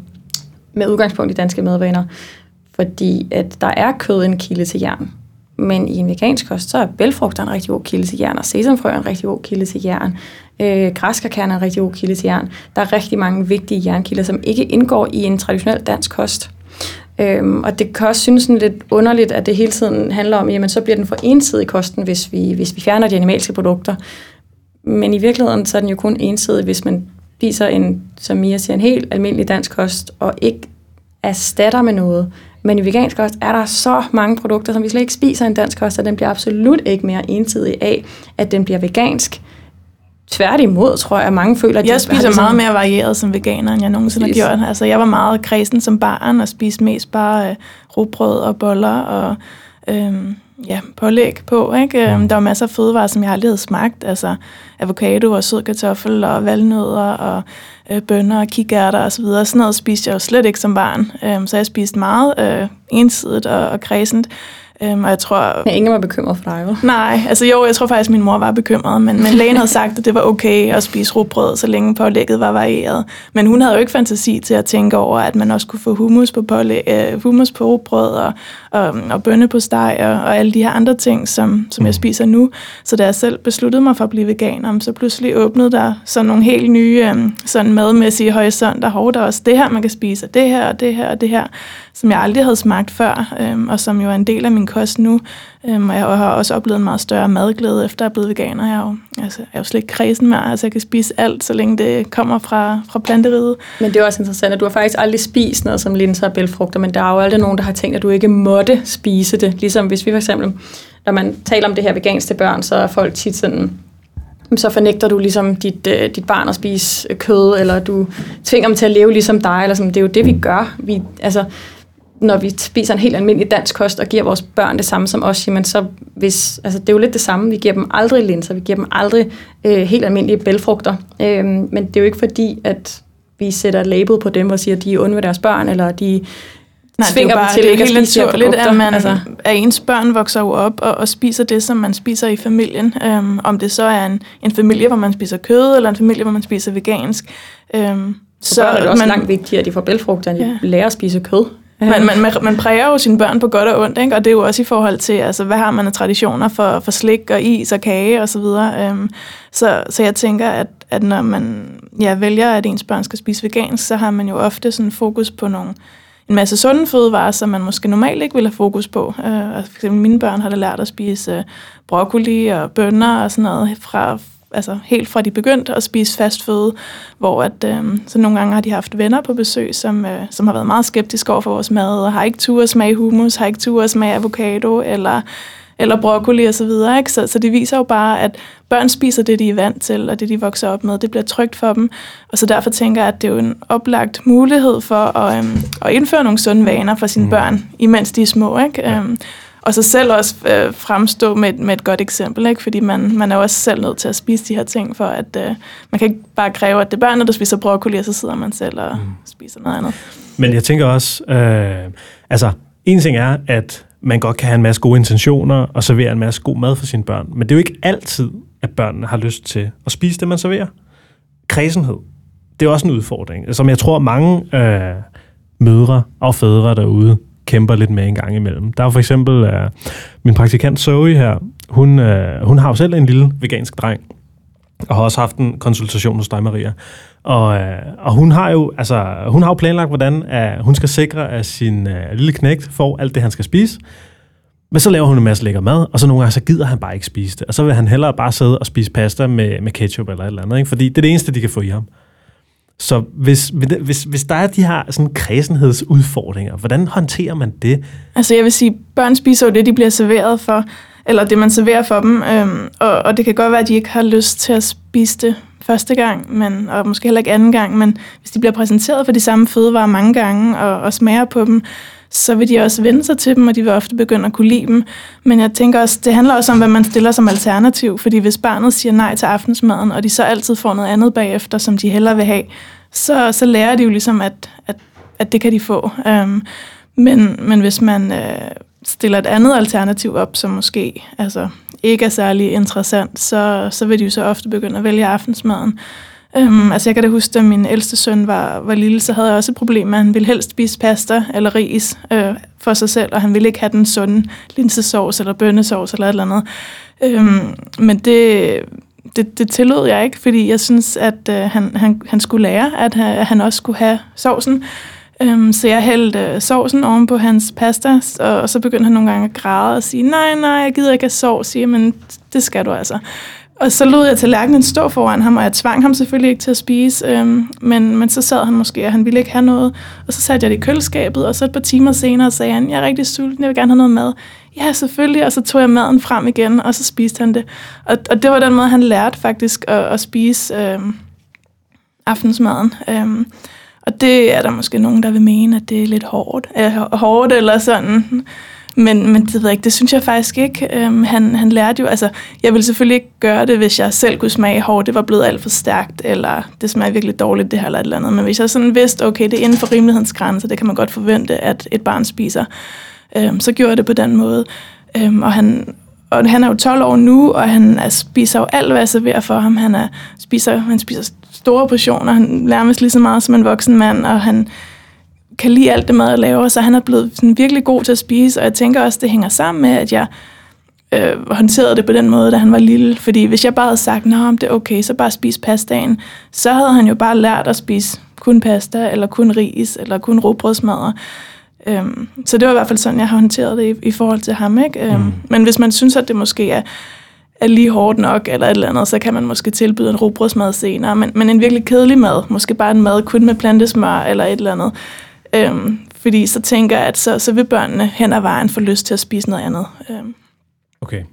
B: med udgangspunkt i danske madvaner. Fordi at der er kød en kilde til jern. Men i en vegansk kost, så er bælfrugter en rigtig god kilde til jern, og sesamfrø er en rigtig god kilde til jern. Øh, græskarkerner er en rigtig god kilde til jern. Der er rigtig mange vigtige jernkilder, som ikke indgår i en traditionel dansk kost. Øhm, og det kan også synes sådan lidt underligt, at det hele tiden handler om, jamen så bliver den for ensidig kosten, hvis vi, hvis vi fjerner de animalske produkter. Men i virkeligheden så er den jo kun ensidig, hvis man spiser en, som Mia siger, en helt almindelig dansk kost, og ikke erstatter med noget. Men i vegansk kost er der så mange produkter, som vi slet ikke spiser i en dansk kost, og den bliver absolut ikke mere ensidig af, at den bliver vegansk. Tværtimod, tror jeg, mange føler, at
C: Jeg spiser ligesom... meget mere varieret som veganer, end jeg nogensinde har gjort. Altså, jeg var meget kredsen som barn og spiste mest bare øh, rugbrød og boller og øh, ja, pålæg på. Ikke? Øh, der var masser af fødevarer, som jeg aldrig havde smagt. Altså avocado og sød kartoffel og valnødder og øh, bønner og kikærter osv. Sådan, sådan noget spiste jeg jo slet ikke som barn. Øh, så jeg spiste meget øh, ensidigt og, og kredsent.
B: Øhm, og jeg tror... Men ingen var bekymret for dig, jo?
C: Nej, altså jo, jeg tror faktisk, at min mor var bekymret, men, men lægen havde sagt, at det var okay at spise rugbrød, så længe pålægget var varieret. Men hun havde jo ikke fantasi til at tænke over, at man også kunne få hummus på, pålæg, øh, hummus på rugbrød og, og, og bønne på steg og, og alle de her andre ting, som, som jeg mm. spiser nu. Så da jeg selv besluttede mig for at blive veganer, så pludselig åbnede der sådan nogle helt nye øhm, sådan madmæssige horisonter. Hov, der er også det her, man kan spise, og det her, og det her, og det her som jeg aldrig havde smagt før, øhm, og som jo er en del af min kost nu. Øhm, og jeg har også oplevet en meget større madglæde, efter jeg er blevet veganer. Jeg er jo, altså, jeg er jo slet ikke kredsen mere, altså jeg kan spise alt, så længe det kommer fra, fra planteriet.
B: Men det er også interessant, at du har faktisk aldrig spist noget som linser og bælfrugter, men der er jo aldrig nogen, der har tænkt, at du ikke måtte spise det. Ligesom hvis vi for eksempel, når man taler om det her veganske børn, så er folk tit sådan, så fornægter du ligesom dit, øh, dit barn at spise kød, eller du tvinger dem til at leve ligesom dig, eller sådan. det er jo det, vi gør. Vi, altså, når vi spiser en helt almindelig dansk kost og giver vores børn det samme som os, jamen så hvis, altså det er jo lidt det samme. Vi giver dem aldrig linser, vi giver dem aldrig øh, helt almindelige bælfrugter. Øh, men det er jo ikke fordi, at vi sætter et label på dem og siger, at de er onde ved deres børn, eller de Nej, tvinger det er bare, dem til ikke at spise naturligt,
C: at, man, altså. at ens børn vokser jo op og, og spiser det, som man spiser i familien. Um, om det så er en, en familie, hvor man spiser kød, eller en familie, hvor man spiser vegansk.
B: Um, så, så er det også man, langt vigtigere, at de får bælfrugter, end ja. de lærer at spise kød.
C: Man, man, man, man præger jo sine børn på godt og ondt, ikke? og det er jo også i forhold til, altså, hvad har man af traditioner for, for slik og is og kage osv. Så, øhm, så, så jeg tænker, at, at når man ja, vælger, at ens børn skal spise vegansk, så har man jo ofte sådan fokus på nogle, en masse sunde fødevarer, som man måske normalt ikke ville have fokus på. Øh, for eksempel mine børn har da lært at spise øh, broccoli og bønner og sådan noget fra altså helt fra de begyndte at spise fast føde, hvor at, øh, så nogle gange har de haft venner på besøg, som, øh, som har været meget skeptiske over for vores mad, og har ikke tur at smage hummus, har ikke tur at smage avocado, eller, eller broccoli og så videre. Ikke? Så, så det viser jo bare, at børn spiser det, de er vant til, og det, de vokser op med. Det bliver trygt for dem. Og så derfor tænker jeg, at det er jo en oplagt mulighed for at, øh, at indføre nogle sunde vaner for sine mm. børn, imens de er små. Ikke? Ja. Øh, og så selv også øh, fremstå med, med et godt eksempel, ikke? fordi man, man er også selv nødt til at spise de her ting, for at øh, man kan ikke bare kræve, at det er børnene, der spiser broccoli, og så sidder man selv og mm. spiser noget andet.
A: Men jeg tænker også, øh, altså en ting er, at man godt kan have en masse gode intentioner og servere en masse god mad for sine børn, men det er jo ikke altid, at børnene har lyst til at spise det, man serverer. Kredsenhed, det er også en udfordring, som jeg tror mange øh, mødre og fædre derude kæmper lidt med en gang imellem. Der er for eksempel uh, min praktikant Zoe her, hun, uh, hun har jo selv en lille vegansk dreng, og har også haft en konsultation hos dig, Maria. Og, øh, og hun har jo altså, hun har jo planlagt, hvordan at hun skal sikre, at sin øh, lille knægt får alt det, han skal spise. Men så laver hun en masse lækker mad, og så nogle gange så gider han bare ikke spise det. Og så vil han hellere bare sidde og spise pasta med, med ketchup eller et eller andet, ikke? fordi det er det eneste, de kan få i ham. Så hvis, hvis, hvis der er de her sådan kredsenhedsudfordringer, hvordan håndterer man det?
C: Altså jeg vil sige, børn spiser jo det, de bliver serveret for, eller det, man serverer for dem, øhm, og, og det kan godt være, at de ikke har lyst til at spise det første gang, men, og måske heller ikke anden gang, men hvis de bliver præsenteret for de samme fødevarer mange gange og, og smager på dem, så vil de også vende sig til dem, og de vil ofte begynde at kunne lide dem. Men jeg tænker også, det handler også om, hvad man stiller som alternativ, fordi hvis barnet siger nej til aftensmaden, og de så altid får noget andet bagefter, som de hellere vil have, så, så lærer de jo ligesom, at, at, at det kan de få. Øhm, men, men hvis man øh, stiller et andet alternativ op, som måske altså, ikke er særlig interessant, så, så vil de jo så ofte begynde at vælge aftensmaden. Øhm, altså jeg kan da huske, da min ældste søn var, var lille, så havde jeg også et problem med, at han ville helst spise pasta eller ris øh, for sig selv, og han ville ikke have den sunde linsesovs eller bønnesovs eller et eller andet. Øhm, men det, det, det tillod jeg ikke, fordi jeg synes, at øh, han, han, han skulle lære, at, øh, at han også skulle have sovsen. Øhm, så jeg hældte øh, sovsen oven på hans pasta, og, og så begyndte han nogle gange at græde og sige, nej, nej, jeg gider ikke have sovs, siger men det skal du altså. Og så lod jeg tallerkenen stå foran ham, og jeg tvang ham selvfølgelig ikke til at spise, øhm, men, men så sad han måske, og han ville ikke have noget. Og så satte jeg det i køleskabet, og så et par timer senere sagde han, jeg er rigtig sulten, jeg vil gerne have noget mad. Ja, selvfølgelig, og så tog jeg maden frem igen, og så spiste han det. Og, og det var den måde, han lærte faktisk at, at spise øhm, aftensmaden. Øhm, og det er der måske nogen, der vil mene, at det er lidt hårdt, øh, hårdt eller sådan. Men, men det ved jeg ikke, det synes jeg faktisk ikke. Øhm, han, han lærte jo, altså, jeg ville selvfølgelig ikke gøre det, hvis jeg selv kunne smage hårdt, det var blevet alt for stærkt, eller det smager virkelig dårligt, det her eller et eller andet. Men hvis jeg sådan vidste, okay, det er inden for rimelighedens grænser, det kan man godt forvente, at et barn spiser, øhm, så gjorde jeg det på den måde. Øhm, og han, og han er jo 12 år nu, og han er, spiser jo alt, hvad jeg serverer for ham. Han, er, spiser, han spiser store portioner, han nærmest lige så meget som en voksen mand, og han kan lide alt det mad, jeg laver, så han er blevet sådan virkelig god til at spise, og jeg tænker også, det hænger sammen med, at jeg øh, håndterede det på den måde, da han var lille. Fordi hvis jeg bare havde sagt, at det er okay, så bare spis pastaen, så havde han jo bare lært at spise kun pasta, eller kun ris, eller kun råbrødsmadder. Øhm, så det var i hvert fald sådan, jeg har håndteret det i, i forhold til ham. Ikke? Øhm, mm. Men hvis man synes, at det måske er, er lige hårdt nok, eller et eller andet, så kan man måske tilbyde en råbrødsmad senere. Men, men en virkelig kedelig mad, måske bare en mad kun med plantesmør, eller et eller andet, Øhm, fordi så tænker jeg, at så, så vil børnene hen ad vejen få lyst til at spise noget andet. Øhm.
A: Okay.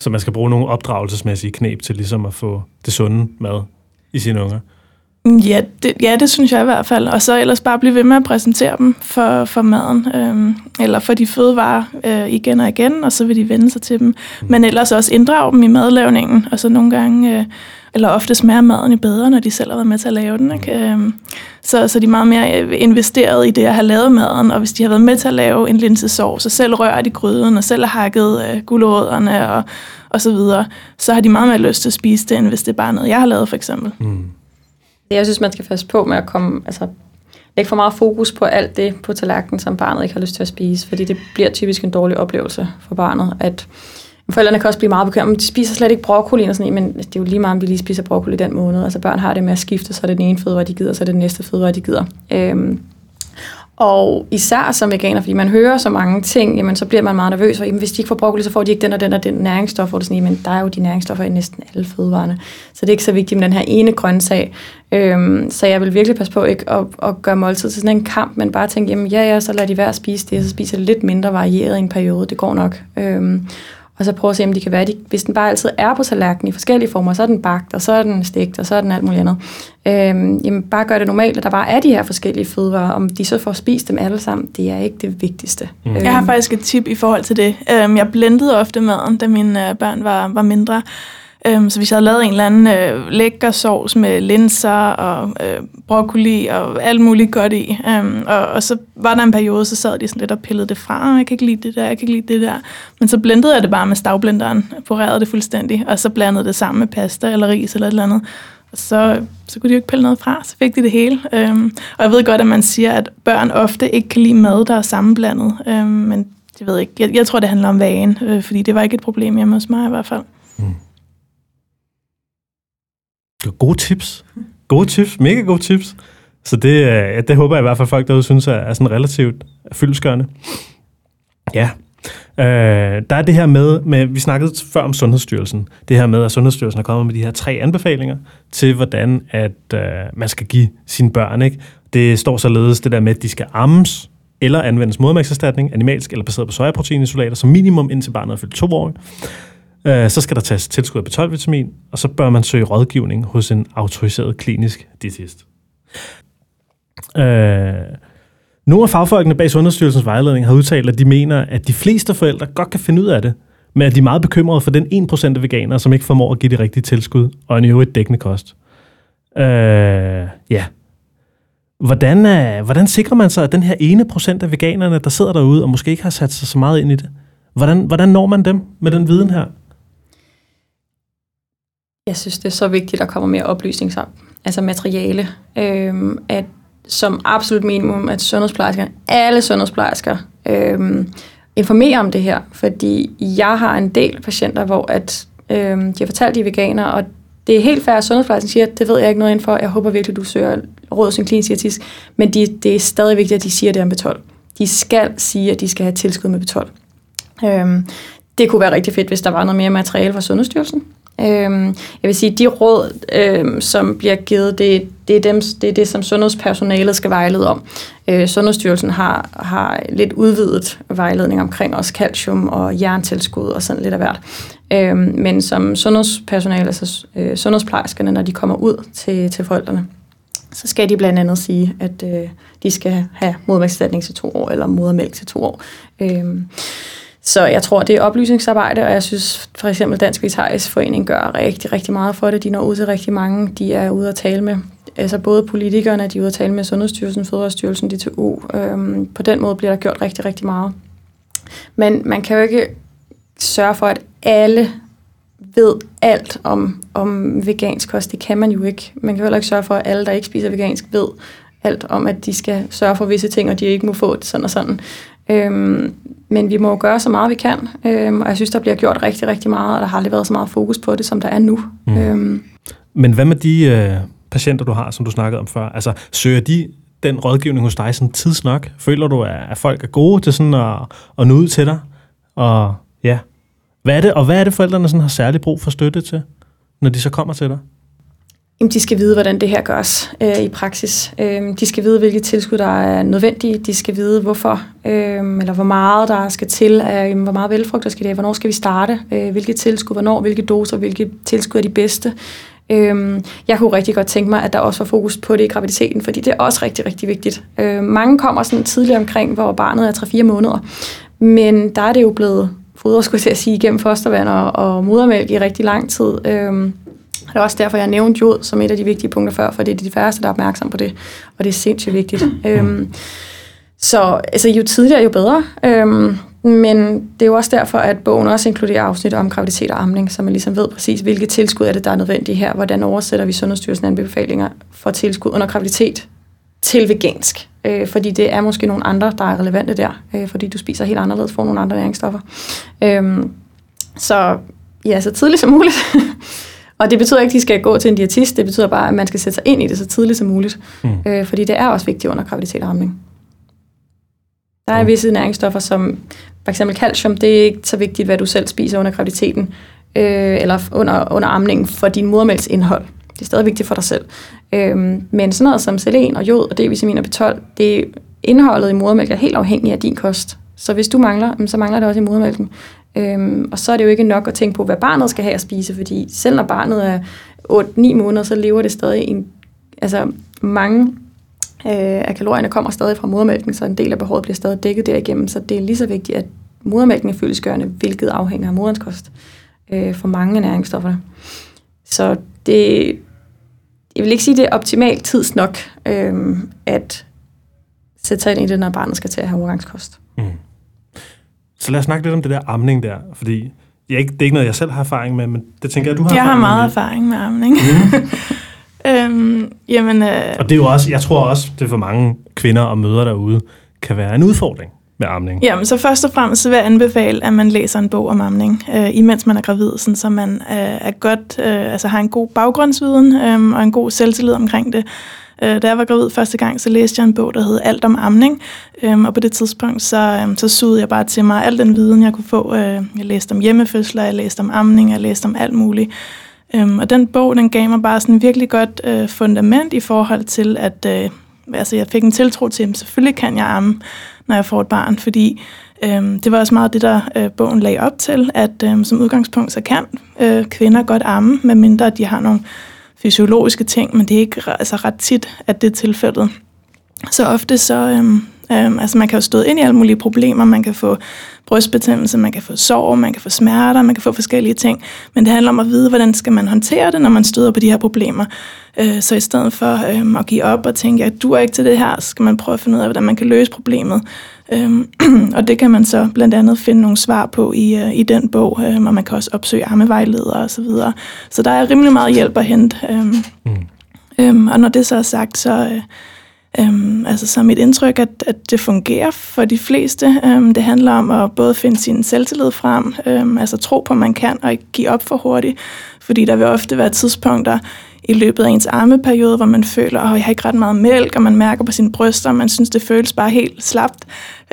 A: Så man skal bruge nogle opdragelsesmæssige knep til ligesom at få det sunde mad i sine unger?
C: Ja det, ja, det synes jeg i hvert fald. Og så ellers bare blive ved med at præsentere dem for, for maden, øhm, eller for de fødevarer øh, igen og igen, og så vil de vende sig til dem. Men ellers også inddrage dem i madlavningen, og så nogle gange... Øh, eller ofte smager maden i bedre, når de selv har været med til at lave den. Ikke? Øhm, så, så de er meget mere øh, investeret i det at have lavet maden, og hvis de har været med til at lave en linsesovs, så selv rører de gryden, og selv har hakket øh, gulerødderne og, og så videre, så har de meget mere lyst til at spise det, end hvis det er bare noget, jeg har lavet for eksempel. Mm.
B: Jeg synes, man skal passe på med at komme, altså lægge for meget fokus på alt det på tallerkenen, som barnet ikke har lyst til at spise, fordi det bliver typisk en dårlig oplevelse for barnet, at Forældrene kan også blive meget bekymrede, de spiser slet ikke broccoli og sådan men det er jo lige meget, om de lige spiser broccoli den måned. Altså børn har det med at skifte, så er det den ene fødevare, de gider, så er det den næste fødevare, de gider. Øhm, og især som veganer, fordi man hører så mange ting, jamen, så bliver man meget nervøs, Og jamen, hvis de ikke får broccoli, så får de ikke den og den og den næringsstof, Og det sådan, jamen, der er jo de næringsstoffer i næsten alle fødevarene. Så det er ikke så vigtigt med den her ene grøntsag. Øhm, så jeg vil virkelig passe på ikke at, at gøre måltid til sådan en kamp, men bare tænke, jamen ja, ja, så lad de være at spise det, så spiser lidt mindre varieret i en periode, det går nok. Øhm, og så prøve at se, om de kan være, de, hvis den bare altid er på tallerkenen i forskellige former, så er den bagt, og så er den stegt, og så er den alt muligt andet. Øhm, jamen bare gør det normalt, at der bare er de her forskellige fødevarer. Om de så får spist dem alle sammen, det er ikke det vigtigste.
C: Mm. Øhm. Jeg har faktisk et tip i forhold til det. Øhm, jeg blendede ofte maden, da mine øh, børn var, var mindre. Øhm, så hvis jeg havde lavet en eller anden øh, lækker sovs med linser og øh, broccoli og alt muligt godt i, øhm, og, og så var der en periode, så sad de sådan lidt og pillede det fra, jeg kan ikke lide det der, jeg kan ikke lide det der. Men så blendede jeg det bare med stavblenderen, porerede det fuldstændig, og så blandede det sammen med pasta eller ris eller et eller andet. Og så, så kunne de jo ikke pille noget fra, så fik de det hele. Øhm, og jeg ved godt, at man siger, at børn ofte ikke kan lide mad, der er sammenblandet. Øhm, men det ved jeg ikke. Jeg, jeg tror, det handler om vagen, øh, fordi det var ikke et problem hjemme hos mig i hvert fald. Mm.
A: Gode tips. Gode tips. Mega gode tips. Så det, øh, det håber jeg i hvert fald, folk derude synes er, er sådan relativt fyldeskørende. Ja. Øh, der er det her med, med, vi snakkede før om Sundhedsstyrelsen, det her med, at Sundhedsstyrelsen er kommet med de her tre anbefalinger til, hvordan at øh, man skal give sine børn. Ikke? Det står således det der med, at de skal ammes, eller anvendes modermærkserstatning, animalsk eller baseret på sojaproteinisolater, som minimum indtil barnet er fyldt to år. Øh, så skal der tages tilskud af B12-vitamin, og så bør man søge rådgivning hos en autoriseret klinisk diætist. Øh, nogle af fagfolkene bag Sundhedsstyrelsens vejledning har udtalt, at de mener, at de fleste forældre godt kan finde ud af det, men at de er meget bekymrede for den 1% af veganere, som ikke formår at give det rigtige tilskud, og en øvrigt dækkende kost. Øh, ja. Hvordan, er, hvordan sikrer man sig, at den her ene procent af veganerne, der sidder derude og måske ikke har sat sig så meget ind i det, hvordan, hvordan når man dem med den viden her?
B: Jeg synes, det er så vigtigt, at der kommer mere oplysning sammen. Altså materiale. Øhm, at som absolut minimum, at sundhedsplejersker, alle sundhedsplejersker, øhm, informerer om det her. Fordi jeg har en del patienter, hvor at, øhm, de har fortalt, de er veganer, og det er helt fair, at sundhedsplejersken siger, at det ved jeg ikke noget for. Jeg håber virkelig, du søger råd hos en klinisk diætist. Men de, det er stadig vigtigt, at de siger det om B12. De skal sige, at de skal have tilskud med B12. Øhm, det kunne være rigtig fedt, hvis der var noget mere materiale fra Sundhedsstyrelsen. Øhm, jeg vil sige, de råd, øhm, som bliver givet, det, det, er dem, det er det, som sundhedspersonalet skal vejlede om. Øh, Sundhedsstyrelsen har, har lidt udvidet vejledning omkring også calcium og jerntilskud og sådan lidt af hvert. Øhm, men som sundhedspersonale, altså øh, sundhedsplejerskerne, når de kommer ud til, til forældrene, så skal de blandt andet sige, at øh, de skal have modermælkserstatning til to år, eller modermælk til to år. Øhm, så jeg tror, det er oplysningsarbejde, og jeg synes for eksempel Dansk Vegetarisk Forening gør rigtig, rigtig meget for det. De når ud til rigtig mange. De er ude at tale med altså både politikerne, de er ude at tale med Sundhedsstyrelsen, Fødevarestyrelsen, DTU. Øhm, på den måde bliver der gjort rigtig, rigtig meget. Men man kan jo ikke sørge for, at alle ved alt om, om vegansk kost. Det kan man jo ikke. Man kan heller ikke sørge for, at alle, der ikke spiser vegansk, ved alt om, at de skal sørge for visse ting, og de ikke må få det sådan og sådan. Øhm, men vi må gøre så meget, vi kan, øhm, og jeg synes, der bliver gjort rigtig, rigtig meget, og der har aldrig været så meget fokus på det, som der er nu. Mm. Øhm.
A: Men hvad med de øh, patienter, du har, som du snakkede om før? Altså, søger de den rådgivning hos dig sådan tidsnok? Føler du, at folk er gode til sådan at, at nå ud til dig? Og ja, hvad er det, og hvad er det, forældrene sådan har særlig brug for støtte til, når de så kommer til dig?
B: Jamen, de skal vide, hvordan det her gøres øh, i praksis. Øh, de skal vide, hvilke tilskud, der er nødvendige. De skal vide, hvorfor, øh, eller hvor meget der skal til. Øh, hvor meget velfrugt der skal det Hvornår skal vi starte? Øh, hvilke tilskud, hvornår, hvilke doser, hvilke tilskud er de bedste? Øh, jeg kunne rigtig godt tænke mig, at der også var fokus på det i graviditeten, fordi det er også rigtig, rigtig vigtigt. Øh, mange kommer sådan tidligt omkring, hvor barnet er 3-4 måneder. Men der er det jo blevet fodret, skulle jeg at sige, igennem fostervand og, og modermælk i rigtig lang tid. Øh, det er også derfor, jeg nævnte jod som et af de vigtige punkter før, for det er de færreste, der er opmærksom på det, og det er sindssygt vigtigt. Øhm, så altså, jo tidligere, jo bedre. Øhm, men det er jo også derfor, at bogen også inkluderer afsnit om graviditet og amning, så man ligesom ved præcis, hvilke tilskud er det, der er nødvendige her. Hvordan oversætter vi Sundhedsstyrelsen anbefalinger for tilskud under graviditet til vegansk. Øh, fordi det er måske nogle andre, der er relevante der, øh, fordi du spiser helt anderledes, får nogle andre næringsstoffer. Øhm, så ja, så tidligt som muligt. Og det betyder ikke, at de skal gå til en diætist, det betyder bare, at man skal sætte sig ind i det så tidligt som muligt. Mm. Øh, fordi det er også vigtigt under graviditet og amning. Der er visse næringsstoffer, som for eksempel calcium, det er ikke så vigtigt, hvad du selv spiser under graviditeten, øh, eller under, under amningen for din modermælksindhold. Det er stadig vigtigt for dig selv. Øh, men sådan noget som selen og jod og D-vitamin og B12, det indholdet i modermælk er helt afhængig af din kost. Så hvis du mangler, så mangler det også i modermælken. Øhm, og så er det jo ikke nok at tænke på, hvad barnet skal have at spise, fordi selv når barnet er 8-9 måneder, så lever det stadig en... Altså mange øh, af kalorierne kommer stadig fra modermælken, så en del af behovet bliver stadig dækket derigennem, så det er lige så vigtigt, at modermælken er fyldesgørende, hvilket afhænger af moderens kost øh, for mange af næringsstofferne. Så det, jeg vil ikke sige, det er optimalt tidsnok, øh, at sætte sig ind i det, når barnet skal til at have overgangskost. Mm.
A: Så lad os snakke lidt om det der amning der, fordi jeg ikke, det er ikke noget, jeg selv har erfaring med, men det tænker jeg, du har
C: Jeg har meget med. erfaring med amning. Mm. Øhm, jamen, øh,
A: Og det er jo også, jeg tror også, det for mange kvinder og mødre derude, kan være en udfordring med amning.
C: Jamen, så først og fremmest vil jeg anbefale, at man læser en bog om amning, øh, imens man er gravid, sådan, så man øh, er godt, øh, altså har en god baggrundsviden øh, og en god selvtillid omkring det. Øh, da jeg var gravid første gang, så læste jeg en bog, der hed Alt om amning, øh, og på det tidspunkt, så, øh, så sugede jeg bare til mig al den viden, jeg kunne få. Øh, jeg læste om hjemmefødsler, jeg læste om amning, jeg læste om alt muligt. Øhm, og den bog, den gav mig bare sådan en virkelig godt øh, fundament i forhold til, at øh, altså, jeg fik en tiltro til, at selvfølgelig kan jeg amme, når jeg får et barn, fordi øh, det var også meget det, der øh, bogen lagde op til, at øh, som udgangspunkt, så kan øh, kvinder godt amme, medmindre de har nogle fysiologiske ting, men det er ikke altså, ret tit, at det er tilfældet. Så ofte så, øhm, øhm, altså man kan jo stå ind i alle mulige problemer, man kan få brystbetændelse, man kan få sår, man kan få smerter, man kan få forskellige ting, men det handler om at vide, hvordan skal man håndtere det, når man støder på de her problemer. Øh, så i stedet for øhm, at give op og tænke, at du er ikke til det her, så skal man prøve at finde ud af, hvordan man kan løse problemet. Øhm, og det kan man så blandt andet finde nogle svar på i, øh, i den bog, øhm, og man kan også opsøge armevejledere osv. Så, videre. så der er rimelig meget hjælp at hente. Øhm, mm. øhm, og når det så er sagt, så... Øh, Øhm, altså så mit indtryk, at, at det fungerer for de fleste. Øhm, det handler om at både finde sin selvtillid frem, øhm, altså tro på, at man kan, og ikke give op for hurtigt. Fordi der vil ofte være tidspunkter i løbet af ens armeperiode, hvor man føler, at oh, jeg har ikke ret meget mælk, og man mærker på sine bryster, og man synes, det føles bare helt slapt.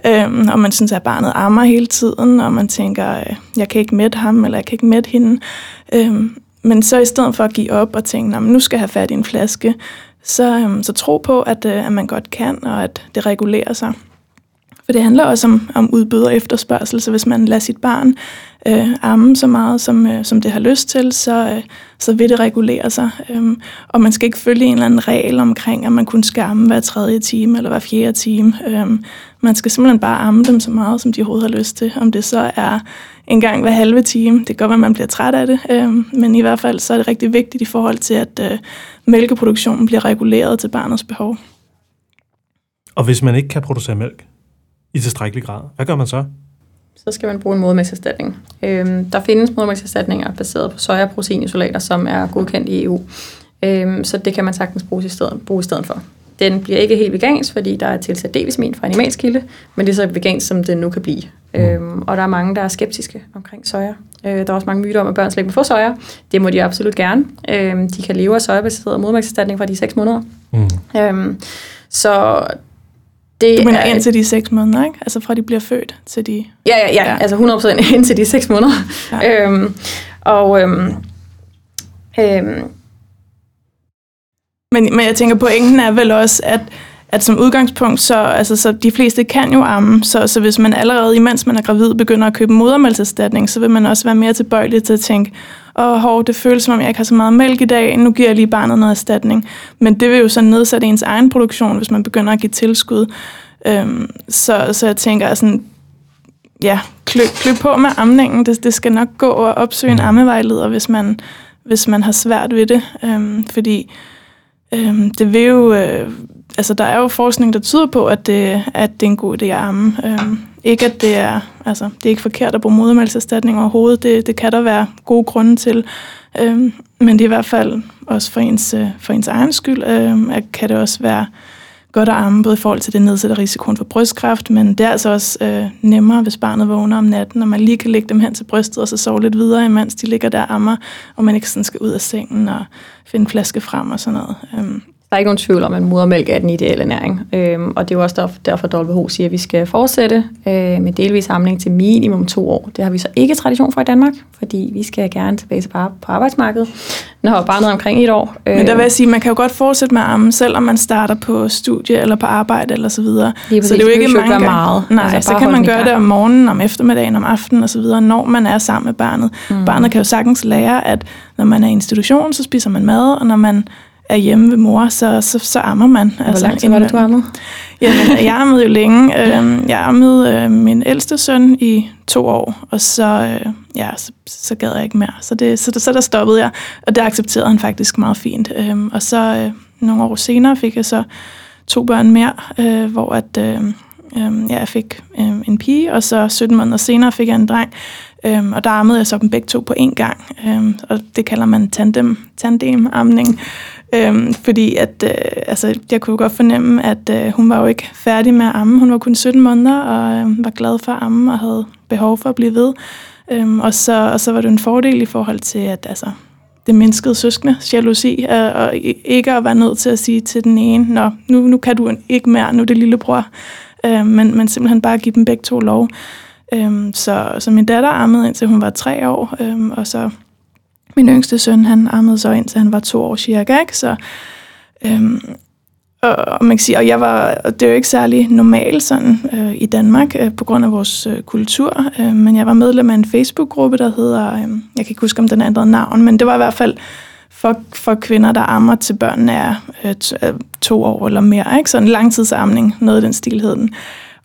C: Øhm, og man synes, at barnet ammer hele tiden, og man tænker, øh, jeg kan ikke mætte ham, eller jeg kan ikke mætte hende. Øhm, men så i stedet for at give op og tænke, nu skal jeg have fat i en flaske, så, øhm, så tro på, at, øh, at man godt kan, og at det regulerer sig. For det handler også om, om udbud og efterspørgsel, så hvis man lader sit barn øh, amme så meget, som, øh, som det har lyst til, så, øh, så vil det regulere sig. Øhm, og man skal ikke følge en eller anden regel omkring, at man kun skal amme hver tredje time eller hver fjerde time. Øhm, man skal simpelthen bare amme dem så meget, som de overhovedet har lyst til. Om det så er en gang hver halve time. Det kan godt være, at man bliver træt af det, øhm, men i hvert fald så er det rigtig vigtigt i forhold til, at øh, mælkeproduktionen bliver reguleret til barnets behov.
A: Og hvis man ikke kan producere mælk i tilstrækkelig grad, hvad gør man så?
B: Så skal man bruge en modermælkserstatning. Øhm, der findes modermælkserstatninger baseret på sojaproteinisolater, som er godkendt i EU. Øhm, så det kan man sagtens bruge i, stedet, bruge i stedet for. Den bliver ikke helt vegansk, fordi der er tilsat D-vitamin fra animalsk kilde, men det er så vegansk, som det nu kan blive. Mm. Øhm, og der er mange, der er skeptiske omkring soja. Øh, der er også mange myter om, at børn slet ikke må få soja. Det må de absolut gerne. Øhm, de kan leve af sojabaseret modermælkserstatning fra de 6 måneder. Mm. Øhm, så
C: det du mener er, indtil de 6 måneder, ikke? Altså fra de bliver født til de...
B: Ja, ja, ja. ja. altså 100% indtil de 6 måneder. Ja. Øhm, og øhm, øhm,
C: men, men jeg tænker, pointen er vel også, at, at som udgangspunkt, så, altså, så de fleste kan jo amme, så, så hvis man allerede, imens man er gravid, begynder at købe modermælkserstatning, så vil man også være mere tilbøjelig til at tænke, oh, hov, det føles som om, jeg ikke har så meget mælk i dag, nu giver jeg lige barnet noget erstatning. Men det vil jo så nedsætte ens egen produktion, hvis man begynder at give tilskud. Øhm, så, så jeg tænker, sådan, ja, klø, klø på med amningen. Det, det skal nok gå og opsøge en ammevejleder, hvis man, hvis man har svært ved det. Øhm, fordi Øhm, det vil jo, øh, altså der er jo forskning, der tyder på, at det, at det er en god idé at amme. Øhm, ikke at det er, altså det er ikke forkert at bruge modermælserstatning overhovedet, det, det kan der være gode grunde til. Øhm, men det er i hvert fald også for ens, øh, for ens egen skyld, øhm, at kan det også være godt at amme, både i forhold til det nedsætter risikoen for brystkræft, men det er altså også øh, nemmere, hvis barnet vågner om natten, og man lige kan lægge dem hen til brystet, og så sove lidt videre, imens de ligger der og ammer, og man ikke sådan skal ud af sengen og finde en flaske frem og sådan noget. Øhm,
B: der er ikke nogen tvivl om, at modermælk er den ideelle næring. Øhm, og det er jo også derfor, at WHO siger, at vi skal fortsætte øh, med delvis samling til minimum to år. Det har vi så ikke tradition for i Danmark, fordi vi skal gerne tilbage til på arbejdsmarkedet, når barnet er omkring et år.
C: Men der vil jeg sige, at man kan jo godt fortsætte med armen, selvom man starter på studie eller på arbejde eller så videre.
B: Lige så det er jo ikke mange
C: meget. Nej, altså, så kan man gøre det om morgenen, om eftermiddagen, om aftenen og så videre, når man er sammen med barnet. Mm. Barnet kan jo sagtens lære, at når man er i institution, så spiser man mad, og når man er hjemme ved mor, så, så, så ammer man.
B: Hvor altså, lang tid var det, du ammede?
C: Jamen, jeg ammede jo længe. Øhm, jeg ammede øh, min ældste søn i to år, og så, øh, ja, så, så gad jeg ikke mere. Så, det, så, så der stoppede jeg, og det accepterede han faktisk meget fint. Øhm, og så øh, nogle år senere fik jeg så to børn mere, hvor at, ja, jeg fik en pige, og så 17 måneder senere fik jeg en dreng. Øhm, og der ammede jeg så dem begge to på én gang. Øhm, og det kalder man tandem, tandem-amning. Øhm, fordi at, øh, altså, jeg kunne godt fornemme, at øh, hun var jo ikke færdig med at amme. Hun var kun 17 måneder og øh, var glad for at amme og havde behov for at blive ved. Øhm, og, så, og så var det en fordel i forhold til, at altså, det mindskede søskende jalousi, øh, og ikke at være nødt til at sige til den ene, Nå, nu, nu kan du ikke mere, nu er det lillebror. Øh, men, men simpelthen bare give dem begge to lov. Øhm, så, så min datter ammede indtil hun var tre år, øhm, og så min yngste søn, han ammede så indtil han var to år cirka, ikke? Så, øhm, og, og man kan sige, og jeg var, og det er jo ikke særlig normalt sådan øh, i Danmark øh, på grund af vores øh, kultur, øh, men jeg var medlem af en Facebook-gruppe, der hedder, øh, jeg kan ikke huske om den ændrede navn, men det var i hvert fald for, for kvinder, der ammer til børnene er øh, øh to år eller mere, ikke? sådan en langtidsamning, noget af den stilheden.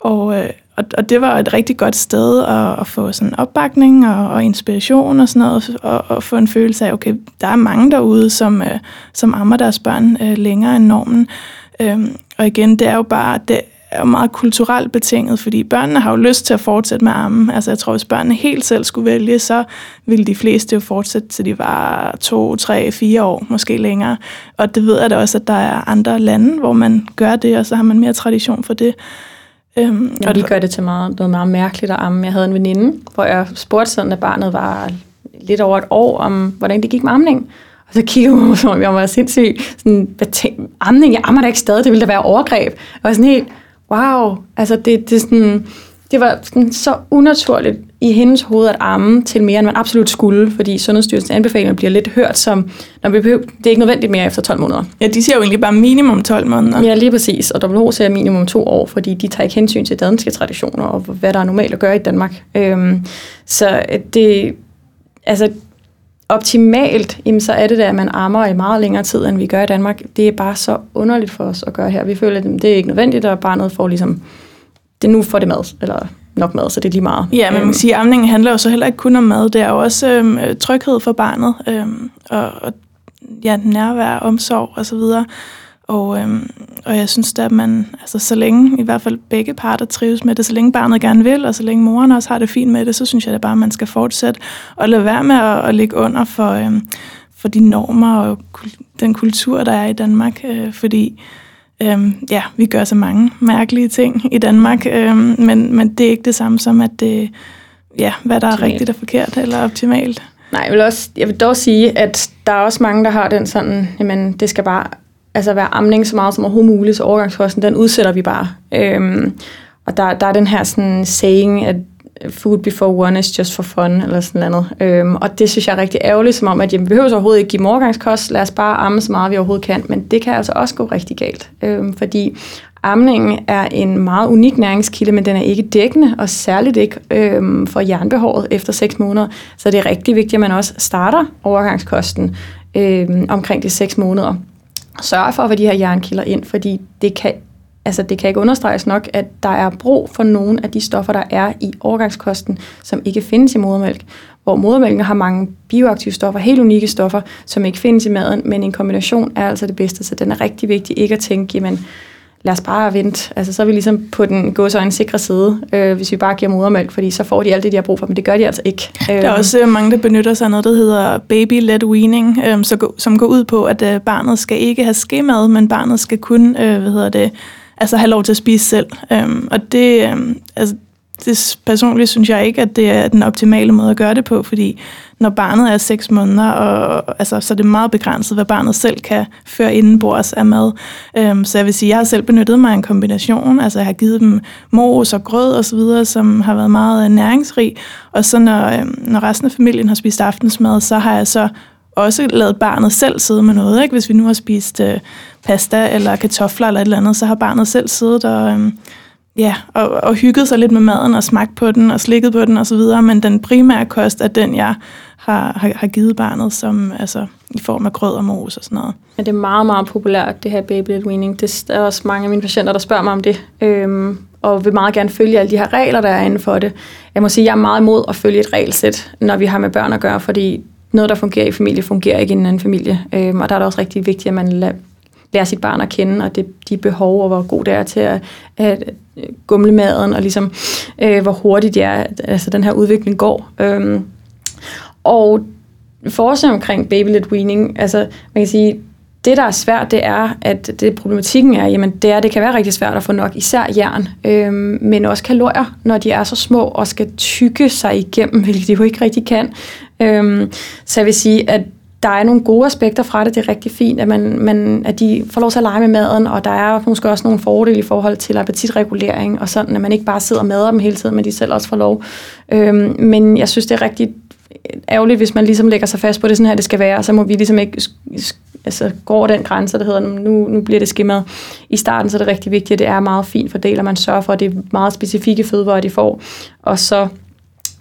C: Og, øh, og, og det var et rigtig godt sted at, at få sådan opbakning og, og inspiration og sådan noget, og, og få en følelse af, okay, der er mange derude, som, øh, som ammer deres børn øh, længere end normen. Øhm, og igen, det er jo bare, det er jo meget kulturelt betinget, fordi børnene har jo lyst til at fortsætte med ammen. Altså jeg tror, hvis børnene helt selv skulle vælge, så ville de fleste jo fortsætte, til de var to, tre, fire år, måske længere. Og det ved jeg da også, at der er andre lande, hvor man gør det, og så har man mere tradition for det.
B: Øhm, og vi gør det til meget, noget meget mærkeligt at amme. Jeg havde en veninde, hvor jeg spurgte sådan, da barnet var lidt over et år, om hvordan det gik med amning. Og så kiggede hun som om jeg var sindssyg. Sådan, hvad tænk, amning, jeg ammer da ikke stadig, det ville da være overgreb. Og var sådan helt, wow, altså det, det, sådan, det var sådan så unaturligt i hendes hoved at amme til mere, end man absolut skulle, fordi Sundhedsstyrelsens anbefalinger bliver lidt hørt som, når vi behøver, det er ikke nødvendigt mere efter 12 måneder.
C: Ja, de siger jo egentlig bare minimum 12 måneder.
B: Ja, lige præcis. Og WHO siger minimum to år, fordi de tager ikke hensyn til danske traditioner og hvad der er normalt at gøre i Danmark. Øhm, så det, altså optimalt, jamen, så er det da, at man ammer i meget længere tid, end vi gør i Danmark. Det er bare så underligt for os at gøre her. Vi føler, at det er ikke nødvendigt, og barnet får ligesom, det nu får det mad, eller nok mad, så det er lige meget.
C: Ja, men man kan øhm. sige, at amningen handler jo så heller ikke kun om mad. Det er jo også øhm, tryghed for barnet, øhm, og, og ja, nærvær, omsorg osv., og, øhm, og jeg synes da, at man, altså så længe i hvert fald begge parter trives med det, så længe barnet gerne vil, og så længe moren også har det fint med det, så synes jeg da bare, at man skal fortsætte og lade være med at, at ligge under for, øhm, for de normer og den kultur, der er i Danmark. Øh, fordi øhm, ja, vi gør så mange mærkelige ting i Danmark, øhm, men, men det er ikke det samme som, at det, ja, hvad der er optimalt. rigtigt og forkert eller optimalt.
B: Nej, jeg vil, også, jeg vil dog sige, at der er også mange, der har den sådan, jamen det skal bare altså være amning så meget som overhovedet muligt, så overgangskosten, den udsætter vi bare. Øhm, og der, der er den her sådan saying, at food before one is just for fun, eller sådan noget. Øhm, og det synes jeg er rigtig ærgerligt, som om, at jamen, vi behøver overhovedet ikke give morgangskost, lad os bare amme så meget, vi overhovedet kan, men det kan altså også gå rigtig galt, øhm, fordi amningen er en meget unik næringskilde, men den er ikke dækkende, og særligt ikke øhm, for jernbehovet efter 6 måneder. Så det er rigtig vigtigt, at man også starter overgangskosten øhm, omkring de 6 måneder sørge for at få de her jernkilder ind, fordi det kan, altså det kan ikke understreges nok, at der er brug for nogle af de stoffer, der er i overgangskosten, som ikke findes i modermælk. Hvor modermælken har mange bioaktive stoffer, helt unikke stoffer, som ikke findes i maden, men en kombination er altså det bedste, så den er rigtig vigtig ikke at tænke, jamen, lad os bare vente. Altså, så er vi ligesom på den gåsøjne sikre side, øh, hvis vi bare giver modermælk, fordi så får de alt det, de har brug for, men det gør de altså ikke.
C: Der er også øh, mange, der benytter sig af noget, der hedder baby-led weaning, øh, som går ud på, at øh, barnet skal ikke have skemad, men barnet skal kun, øh, hvad hedder det, altså have lov til at spise selv. Øhm, og det, øhm, altså, det personligt synes jeg ikke, at det er den optimale måde at gøre det på, fordi når barnet er 6 måneder, og, altså, så er det meget begrænset, hvad barnet selv kan føre indenbords af mad. Øhm, så jeg vil sige, jeg har selv benyttet mig af en kombination. Altså jeg har givet dem mos og grød og så videre, som har været meget øh, næringsrig. Og så når, øhm, når resten af familien har spist aftensmad, så har jeg så også lavet barnet selv sidde med noget. Ikke? Hvis vi nu har spist øh, pasta eller kartofler eller et eller andet, så har barnet selv siddet og... Øh, ja, og, og hygget sig lidt med maden og smagt på den og slikket på den osv., men den primære kost er den, jeg har, har, har givet barnet, som altså i form af grød og mos og sådan noget.
B: Ja, det er meget, meget populært, det her baby led weaning. Det er også mange af mine patienter, der spørger mig om det, øhm, og vil meget gerne følge alle de her regler, der er inden for det. Jeg må sige, jeg er meget imod at følge et regelsæt, når vi har med børn at gøre, fordi noget, der fungerer i familie, fungerer ikke i en anden familie. Øhm, og der er det også rigtig vigtigt, at man lader sit barn at kende, og det, de behov, og hvor god det er til at, at øh, gumle maden, og ligesom, øh, hvor hurtigt det er, altså, den her udvikling går. Øhm, og forskning omkring baby weaning, altså man kan sige, det, der er svært, det er, at det problematikken er, jamen, det er, det kan være rigtig svært at få nok især jern, øhm, men også kalorier, når de er så små og skal tykke sig igennem, hvilket de jo ikke rigtig kan. Øhm, så jeg vil sige, at der er nogle gode aspekter fra det. Det er rigtig fint, at, man, man, at de får lov til at lege med maden, og der er måske også nogle fordele i forhold til appetitregulering, og sådan, at man ikke bare sidder med dem hele tiden, men de selv også får lov. Øhm, men jeg synes, det er rigtig ærgerligt, hvis man ligesom lægger sig fast på det, sådan her det skal være, så må vi ligesom ikke altså, gå over den grænse, der hedder, nu, nu bliver det skimmet. I starten så er det rigtig vigtigt, at det er meget fint fordelt, og man sørger for, at det er meget specifikke fødevarer, de får. Og så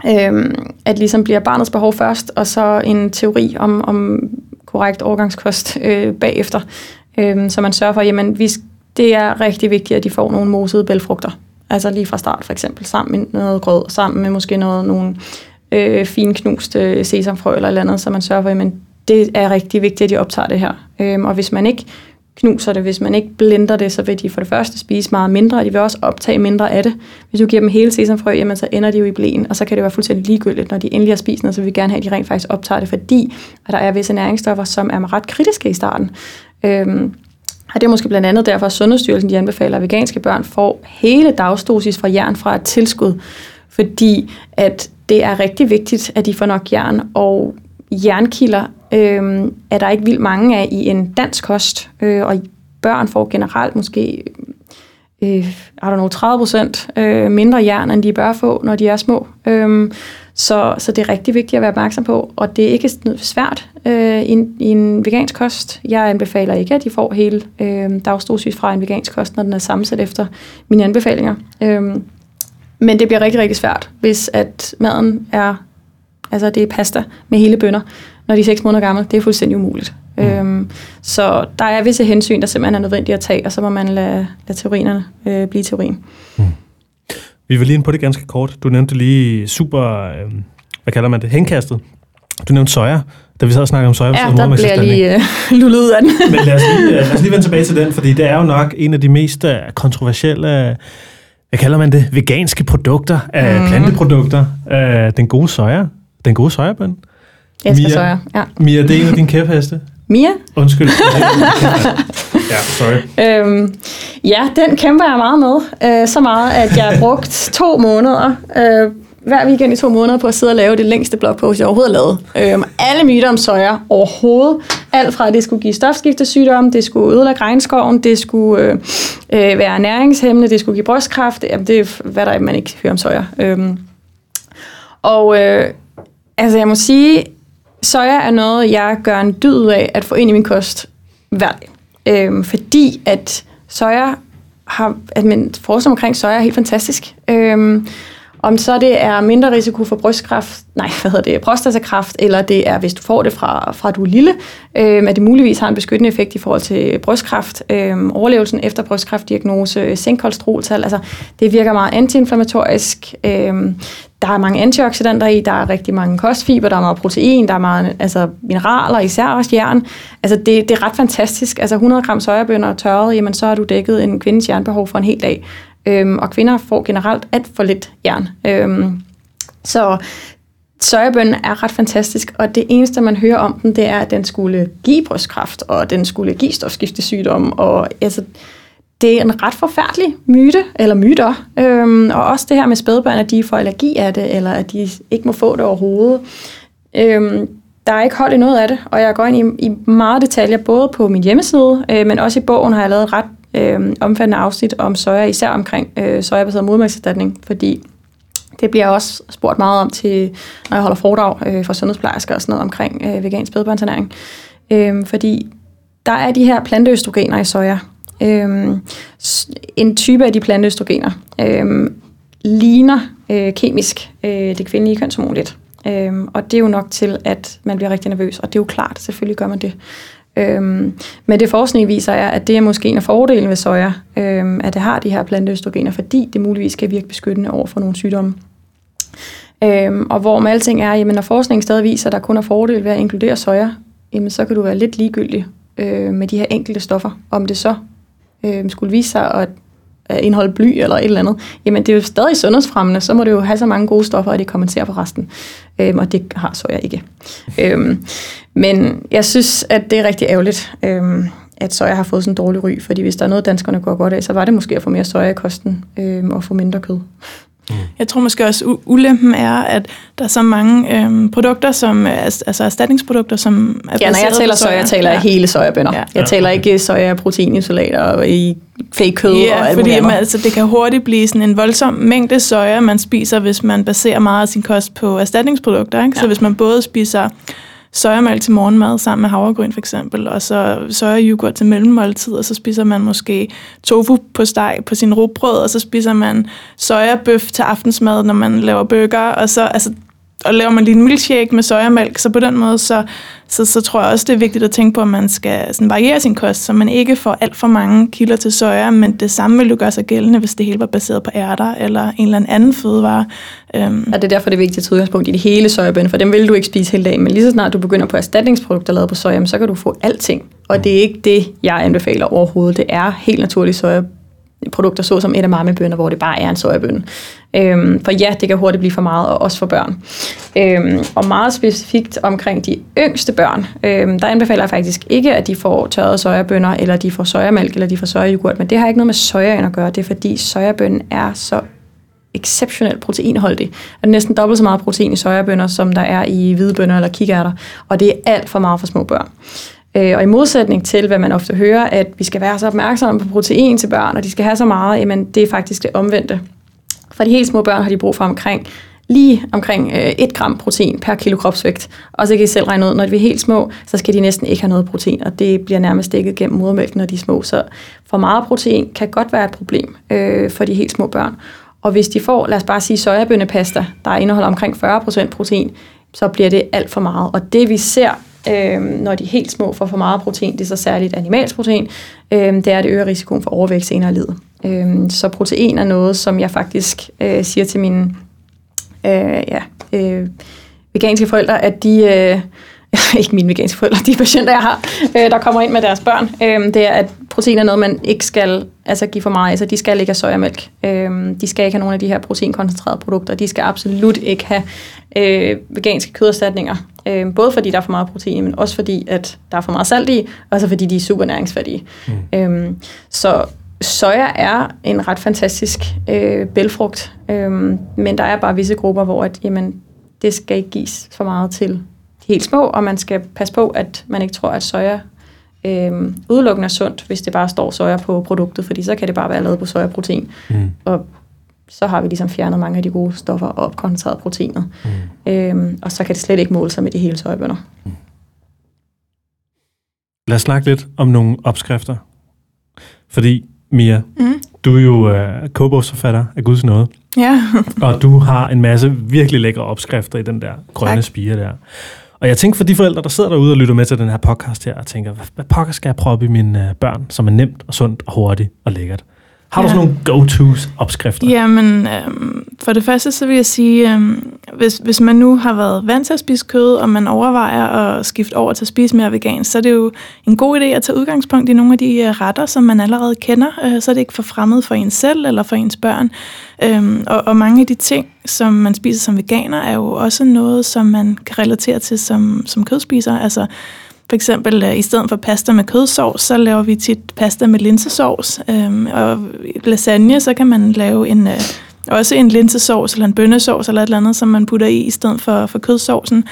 B: øhm, at ligesom bliver barnets behov først, og så en teori om, om korrekt overgangskost øh, bagefter. øh, så man sørger for, jamen vi, det er rigtig vigtigt, at de får nogle mosede bælfrugter. Altså lige fra start for eksempel, sammen med noget grød, sammen med måske noget, nogle øh, finknuste øh, sesamfrø eller eller andet, så man sørger for, jamen det er rigtig vigtigt, at de optager det her. Øhm, og hvis man ikke knuser det, hvis man ikke blender det, så vil de for det første spise meget mindre, og de vil også optage mindre af det. Hvis du giver dem hele sesamfrø, jamen så ender de jo i blæen, og så kan det være fuldstændig ligegyldigt, når de endelig har spist noget, så vil vi gerne have, at de rent faktisk optager det, fordi at der er visse næringsstoffer, som er ret kritiske i starten. Øhm, og det er måske blandt andet derfor, at Sundhedsstyrelsen de anbefaler, at veganske børn får hele dagsdosis fra jern fra et tilskud, fordi at det er rigtig vigtigt, at de får nok jern, og jernkilder øh, er der ikke vildt mange af i en dansk kost, øh, og børn får generelt måske øh, I don't know, 30 procent øh, mindre jern, end de bør få, når de er små. Øh, så, så det er rigtig vigtigt at være opmærksom på, og det er ikke svært øh, i, en, i en vegansk kost. Jeg anbefaler ikke, at de får hele øh, dagsdosis fra en vegansk kost, når den er sammensat efter mine anbefalinger. Øh, men det bliver rigtig, rigtig svært, hvis at maden er, altså det er pasta med hele bønder, når de er 6 måneder gamle. Det er fuldstændig umuligt. Mm. Øhm, så der er visse hensyn, der simpelthen er nødvendige at tage, og så må man lade, lade teorierne øh, blive teorien. Mm.
A: Vi vil lige ind på det ganske kort. Du nævnte lige super, øh, hvad kalder man det, henkastet. Du nævnte soja, da vi sad og snakkede om soja.
B: Ja, der bliver jeg lige øh, lullet ud af den.
A: Men lad os, lige, lad os lige vende tilbage til den, fordi det er jo nok en af de mest øh, kontroversielle hvad kalder man det, veganske produkter, mm. planteprodukter, øh, den gode soja, den gode sojabøn.
B: Jeg skal soja, ja.
A: Mia, det er en af dine kæpheste.
B: Mia?
A: Undskyld. ja, sorry. Øhm,
B: ja, den kæmper jeg meget med. Øh, så meget, at jeg har brugt to måneder øh, hver weekend i to måneder på at sidde og lave det længste blogpost, jeg overhovedet har lavet. Øhm, alle myter om soja overhovedet. Alt fra, at det skulle give stofskiftesygdomme, det skulle ødelægge regnskoven, det skulle øh, øh, være næringshæmmende, det skulle give brystkræft. Jamen, det er, hvad der er, man ikke hører om soja. Øhm, og øh, altså, jeg må sige, soja er noget, jeg gør en dyd ud af at få ind i min kost hver dag. Øhm, fordi at soja har, at min forskning omkring soja er helt fantastisk. Øhm, om så det er mindre risiko for brystkræft, nej, hvad hedder det, prostatakræft, eller det er, hvis du får det fra, fra du er lille, øh, at det muligvis har en beskyttende effekt i forhold til brystkræft, øh, overlevelsen efter brystkræftdiagnose, sænkkolesteroltal, altså det virker meget antiinflammatorisk, øh, der er mange antioxidanter i, der er rigtig mange kostfiber, der er meget protein, der er meget altså, mineraler, især også jern. Altså det, det er ret fantastisk. Altså 100 gram sojabønner tørret, jamen så har du dækket en kvindes jernbehov for en hel dag. Øhm, og kvinder får generelt alt for lidt jern. Øhm, så sojabønnen er ret fantastisk, og det eneste, man hører om den, det er, at den skulle give brystkræft, og den skulle give stofskiftesygdom, og altså, det er en ret forfærdelig myte, eller myter, øhm, og også det her med spædbørn, at de får allergi af det, eller at de ikke må få det overhovedet. Øhm, der er ikke hold i noget af det, og jeg går ind i, i meget detaljer, både på min hjemmeside, øh, men også i bogen har jeg lavet et ret øh, omfattende afsnit om soja, især omkring øh, sojabaseret modmærkserstatning, fordi det bliver også spurgt meget om til, når jeg holder foredrag øh, for sundhedsplejersker og sådan noget omkring øh, vegansk spædbørnsernæring. Øh, fordi der er de her planteøstrogener i soja. Øh, en type af de planteøstrogener øh, ligner øh, kemisk øh, det kvindelige kønshormon lidt. Øh, og det er jo nok til, at man bliver rigtig nervøs, og det er jo klart, selvfølgelig gør man det. Øhm, men det forskning viser er, at det er måske en af fordelene ved soja, øhm, at det har de her planteøstrogener, fordi det muligvis kan virke beskyttende over for nogle sygdomme. Øhm, og hvor med alting er, jamen når forskningen stadig viser, at der kun er fordele ved at inkludere soja, jamen så kan du være lidt ligegyldig øh, med de her enkelte stoffer. Om det så øh, skulle vise sig at indeholde bly eller et eller andet, jamen det er jo stadig sundhedsfremmende, så må det jo have så mange gode stoffer, at det kommenterer på resten. Øhm, og det har soja ikke. øhm, men jeg synes, at det er rigtig ærgerligt, øhm, at soja har fået sådan en dårlig ry, fordi hvis der er noget, danskerne går godt af, så var det måske at få mere soja i kosten øhm, og få mindre kød.
C: Mm. Jeg tror måske også, ulempen er, at der er så mange øhm, produkter, som altså erstatningsprodukter, som
B: er Ja, når jeg taler soja, jeg taler ja. hele sojabønner. Ja. Jeg taler ikke soja proteinisolater og i fake kød
C: ja,
B: og alt
C: fordi man, altså, det kan hurtigt blive sådan en voldsom mængde soja, man spiser, hvis man baserer meget af sin kost på erstatningsprodukter. Ikke? Ja. Så hvis man både spiser sojamælk til morgenmad sammen med havregryn for eksempel, og så sojayoghurt til mellemmåltid, og så spiser man måske tofu på steg på sin rugbrød, og så spiser man sojabøf til aftensmad, når man laver burger, og så altså, og laver man lige en milkshake med sojamælk, så på den måde, så, så, så tror jeg også, det er vigtigt at tænke på, at man skal sådan variere sin kost, så man ikke får alt for mange kilder til soja, men det samme vil jo gøre sig gældende, hvis det hele var baseret på ærter eller en eller anden fødevare.
B: Øhm. Og det er derfor, det er vigtigt at tage udgangspunkt i det hele sojabøn, for dem vil du ikke spise hele dagen, men lige så snart du begynder på erstatningsprodukter lavet på soja, så kan du få alting. Og det er ikke det, jeg anbefaler overhovedet. Det er helt naturligt soja produkter, såsom edamamebønner, hvor det bare er en sojabønne. Øhm, for ja, det kan hurtigt blive for meget, og også for børn. Øhm, og meget specifikt omkring de yngste børn, øhm, der anbefaler jeg faktisk ikke, at de får tørrede sojabønner, eller de får sojamælk, eller de får sojayoghurt, men det har ikke noget med soja at gøre. Det er fordi sojabønnen er så exceptionelt proteinholdig. Der er næsten dobbelt så meget protein i sojabønner, som der er i hvide bønner eller kikærter, og det er alt for meget for små børn. Øh, og i modsætning til, hvad man ofte hører, at vi skal være så opmærksomme på protein til børn, og de skal have så meget, jamen det er faktisk det omvendte. For de helt små børn har de brug for omkring lige omkring øh, 1 gram protein per kilo kropsvægt. Og så kan I selv regne ud, når de er helt små, så skal de næsten ikke have noget protein, og det bliver nærmest dækket gennem modermælken, når de er små. Så for meget protein kan godt være et problem øh, for de helt små børn. Og hvis de får, lad os bare sige, sojabønnepasta, der indeholder omkring 40% protein, så bliver det alt for meget. Og det vi ser øh, når de er helt små får for meget protein, det er så særligt animalsk protein, øh, det er, at det øger risikoen for overvægt senere i livet. Øh, så protein er noget, som jeg faktisk øh, siger til mine øh, ja, øh, veganske forældre, at de... Øh, ikke mine veganske forældre, de patienter, jeg har, øh, der kommer ind med deres børn, øh, det er, at protein er noget, man ikke skal altså, give for meget. Altså, de skal ikke have sojamælk. Øh, de skal ikke have nogle af de her proteinkoncentrerede produkter. De skal absolut ikke have øh, veganske køderstatninger. Øh, både fordi der er for meget protein, men også fordi, at der er for meget salt i, og så fordi de er super næringsfattige. Mm. Øh, så soja er en ret fantastisk øh, bælfrugt, øh, men der er bare visse grupper, hvor at, jamen, det skal ikke gives for meget til helt små, og man skal passe på, at man ikke tror, at soja øh, udelukkende sundt, hvis det bare står soja på produktet, fordi så kan det bare være lavet på sojaprotein. Mm. Og så har vi ligesom fjernet mange af de gode stoffer og opkoncentreret proteinet. Mm. Øhm, og så kan det slet ikke måle sig med de hele sojabønner. Mm.
A: Lad os snakke lidt om nogle opskrifter. Fordi, Mia, mm. du er jo uh, kobogsforfatter af Guds nåde.
C: Ja.
A: og du har en masse virkelig lækre opskrifter i den der grønne tak. spire der. Og jeg tænker for de forældre, der sidder derude og lytter med til den her podcast her, og tænker, hvad pokker skal jeg proppe i mine øh, børn, som er nemt og sundt og hurtigt og lækkert? Har du ja. sådan nogle go-tos opskrifter?
C: Jamen, øhm, for det første så vil jeg sige, øhm, hvis, hvis man nu har været vant til at spise kød, og man overvejer at skifte over til at spise mere vegan, så er det jo en god idé at tage udgangspunkt i nogle af de øh, retter, som man allerede kender, øh, så er det ikke for fremmed for en selv eller for ens børn. Øhm, og, og mange af de ting, som man spiser som veganer, er jo også noget, som man kan relatere til som, som kødspiser. Altså for eksempel øh, i stedet for pasta med kødsovs, så laver vi tit pasta med linsesovs. Øhm, og lasagne, så kan man lave en, øh, også en linsesovs eller en bønnesovs eller et eller andet, som man putter i i stedet for, for kødsovsen.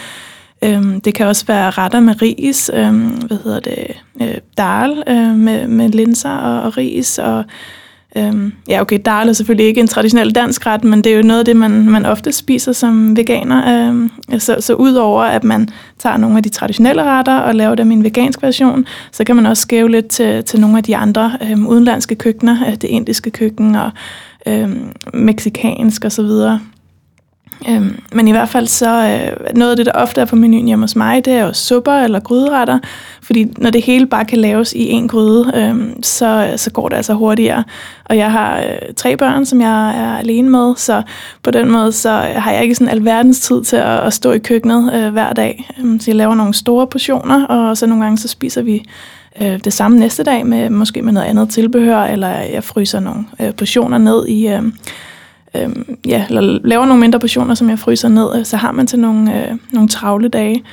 C: Øhm, det kan også være retter med ris, øhm, hvad hedder det, øh, dal øh, med, med linser og, og ris og Øhm, ja, okay, der er selvfølgelig ikke en traditionel dansk ret, men det er jo noget af det, man, man ofte spiser som veganer. Øhm, så, så udover at man tager nogle af de traditionelle retter og laver dem i en vegansk version, så kan man også skæve lidt til, til nogle af de andre øhm, udenlandske køkkener, øh, det indiske køkken og øhm, meksikansk osv. Øhm, men i hvert fald så, øh, noget af det, der ofte er på menuen hjemme hos mig, det er jo supper eller gryderetter, fordi når det hele bare kan laves i en gryde, øh, så, så går det altså hurtigere. Og jeg har øh, tre børn, som jeg er alene med, så på den måde så har jeg ikke sådan alverdens tid til at, at stå i køkkenet øh, hver dag. Øhm, så jeg laver nogle store portioner, og så nogle gange så spiser vi øh, det samme næste dag, med måske med noget andet tilbehør, eller jeg fryser nogle øh, portioner ned i... Øh, øh, ja, eller laver nogle mindre portioner, som jeg fryser ned, øh, så har man til nogle, øh, nogle travle dage.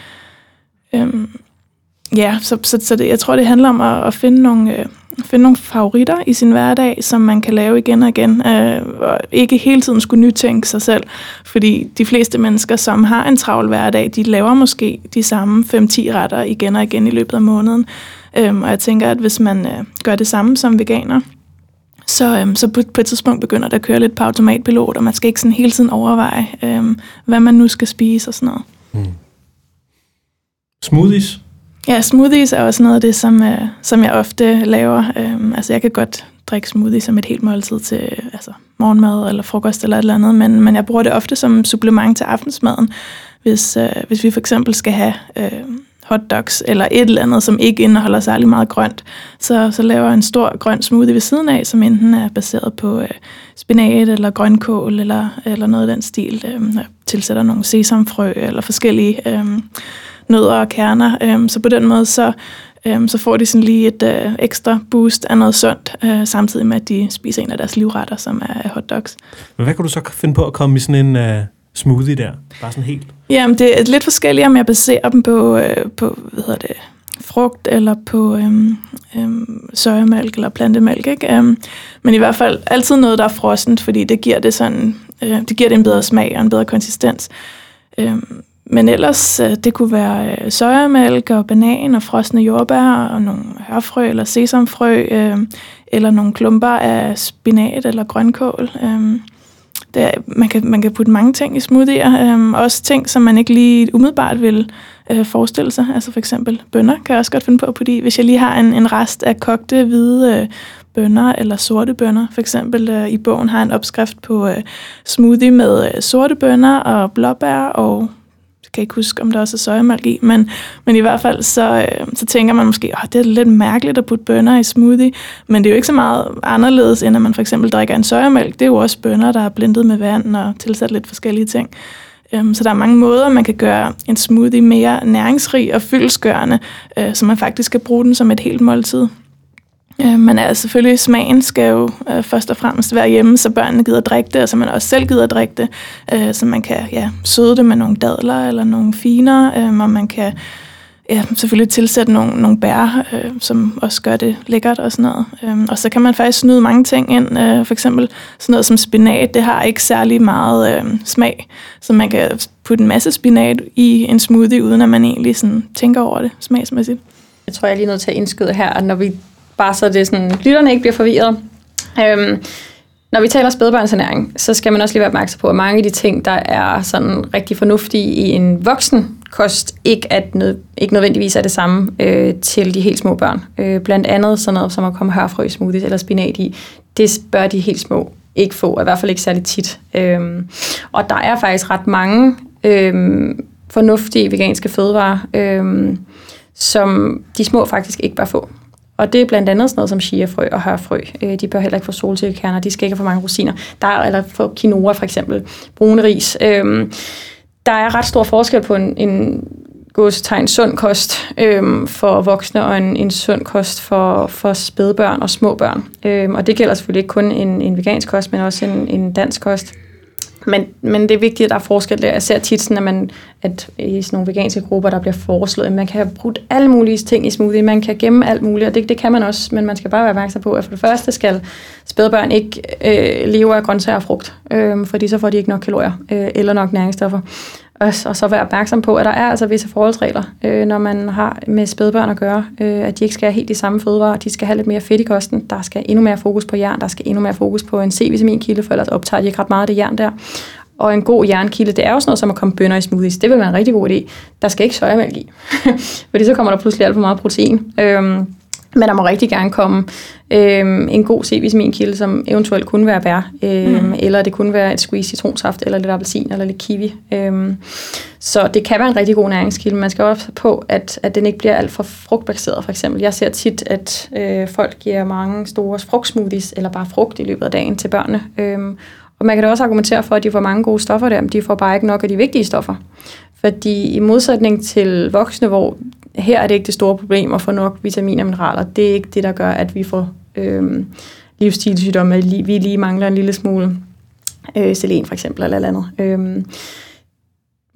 C: Øh, ja, så, så, så det, jeg tror, det handler om at, at finde nogle... Øh, finde nogle favoritter i sin hverdag, som man kan lave igen og igen, øh, og ikke hele tiden skulle nytænke sig selv, fordi de fleste mennesker, som har en travl hverdag, de laver måske de samme 5-10 retter igen og igen i løbet af måneden, øh, og jeg tænker, at hvis man øh, gør det samme som veganer, så, øhm, så på, på et tidspunkt begynder det at køre lidt på automatpilot, og man skal ikke sådan hele tiden overveje, øhm, hvad man nu skal spise og sådan noget. Mm.
A: Smoothies?
C: Ja, smoothies er også noget af det, som, øh, som jeg ofte laver. Øhm, altså jeg kan godt drikke smoothie som et helt måltid til altså, morgenmad eller frokost eller et eller andet, men, men jeg bruger det ofte som supplement til aftensmaden. Hvis, øh, hvis vi for eksempel skal have øh, hotdogs eller et eller andet, som ikke indeholder særlig meget grønt, så, så laver jeg en stor grøn smoothie ved siden af, som enten er baseret på øh, spinat eller grønkål eller, eller noget af den stil. Øh, jeg tilsætter nogle sesamfrø eller forskellige øh, nødder og kerner. Øh, så på den måde, så, øh, så får de sådan lige et øh, ekstra boost af noget sundt, øh, samtidig med, at de spiser en af deres livretter, som er hotdogs.
A: Men hvad kan du så finde på at komme i sådan en... Øh smoothie der? Bare sådan helt?
C: Jamen, det er lidt forskelligt, om jeg baserer dem på, øh, på hvad hedder det, frugt eller på øhm, øhm, sojamælk eller plantemælk. Ikke? Øhm, men i hvert fald altid noget, der er frossent, fordi det giver det, sådan, øh, det giver det en bedre smag og en bedre konsistens. Øhm, men ellers, øh, det kunne være øh, sojamælk og banan og frosne jordbær og nogle hørfrø eller sesamfrø, øh, eller nogle klumper af spinat eller grønkål. Øh, det er, man, kan, man kan putte mange ting i smoothier. Øhm, også ting, som man ikke lige umiddelbart vil øh, forestille sig. Altså for eksempel bønner kan jeg også godt finde på at putte i. Hvis jeg lige har en, en rest af kogte hvide øh, bønner eller sorte bønner. For eksempel øh, i bogen har jeg en opskrift på øh, smoothie med øh, sorte bønner og blåbær og kan ikke huske, om der også er sojamælk i, men, men i hvert fald så, øh, så tænker man måske, at det er lidt mærkeligt at putte bønner i smoothie, men det er jo ikke så meget anderledes, end at man for eksempel drikker en sojamælk. Det er jo også bønner, der er blendet med vand og tilsat lidt forskellige ting. Um, så der er mange måder, man kan gøre en smoothie mere næringsrig og fyldesgørende, øh, så man faktisk kan bruge den som et helt måltid. Øh, men altså, selvfølgelig, smagen skal jo øh, først og fremmest være hjemme, så børnene gider drikke det, og så man også selv gider drikke det. Øh, så man kan ja, søde det med nogle dadler eller nogle finer, øh, og man kan ja, selvfølgelig tilsætte nogle, nogle bær, øh, som også gør det lækkert og sådan noget. Øh, og så kan man faktisk snyde mange ting ind. Øh, for eksempel sådan noget som spinat, det har ikke særlig meget øh, smag, så man kan putte en masse spinat i en smoothie, uden at man egentlig sådan tænker over det smagsmæssigt.
B: Jeg tror, jeg er lige nødt til at indskyde her, at når vi bare så det sådan, lytterne ikke bliver forvirret. Øhm, når vi taler spædbørnsernæring, så skal man også lige være opmærksom på, at mange af de ting, der er sådan rigtig fornuftige i en voksen kost, ikke, at nød, ikke nødvendigvis er det samme øh, til de helt små børn. Øh, blandt andet sådan noget som at komme hørfrø smoothies eller spinat i, det bør de helt små ikke få, i hvert fald ikke særlig tit. Øhm, og der er faktisk ret mange øhm, fornuftige veganske fødevarer, øhm, som de små faktisk ikke bør få. Og det er blandt andet sådan noget som chiafrø og hørfrø. Øh, de bør heller ikke få solsikkekerner, de skal ikke have for mange rosiner. Der er, eller for quinoa for eksempel, brune ris. Øhm, der er ret stor forskel på en, en gåsetegn sund kost øhm, for voksne og en, en sund kost for, for spædbørn og små børn. Øhm, og det gælder selvfølgelig ikke kun en, en vegansk kost, men også en, en dansk kost. Men, men det er vigtigt, at der er forskel der. Jeg ser tit sådan, at, man, at i sådan nogle veganske grupper, der bliver foreslået, at man kan have brugt alle mulige ting i smoothie, man kan gemme alt muligt, og det, det kan man også, men man skal bare være opmærksom på, at for det første skal spædbørn ikke øh, leve af grøntsager og frugt, øh, fordi så får de ikke nok kalorier øh, eller nok næringsstoffer. Og, og så være opmærksom på, at der er altså visse forholdsregler, øh, når man har med spædbørn at gøre, øh, at de ikke skal have helt de samme fødevarer, de skal have lidt mere fedt i kosten, der skal endnu mere fokus på jern, der skal endnu mere fokus på en C-vitaminkilde, for ellers optager de ikke ret meget af det jern der. Og en god jernkilde, det er jo sådan noget som at komme bønner i smoothies. Det vil være en rigtig god idé. Der skal ikke sojamælk i, fordi så kommer der pludselig alt for meget protein. Øhm, men der må rigtig gerne komme øhm, en god C-vitaminkilde, som eventuelt kunne være bær, øhm, mm. eller det kunne være et squeeze citronsaft, eller lidt appelsin, eller lidt kiwi. Øhm, så det kan være en rigtig god næringskilde. Man skal også på, at, at den ikke bliver alt for frugtbaseret, for eksempel. Jeg ser tit, at øh, folk giver mange store frugtsmoothies, eller bare frugt i løbet af dagen til børnene. Øhm, og man kan da også argumentere for, at de får mange gode stoffer der, men de får bare ikke nok af de vigtige stoffer. Fordi i modsætning til voksne, hvor her er det ikke det store problem at få nok vitaminer og mineraler. Det er ikke det, der gør, at vi får øh, livsstilssygdomme, vi lige mangler en lille smule øh, selen for eksempel, eller eller andet. Øh,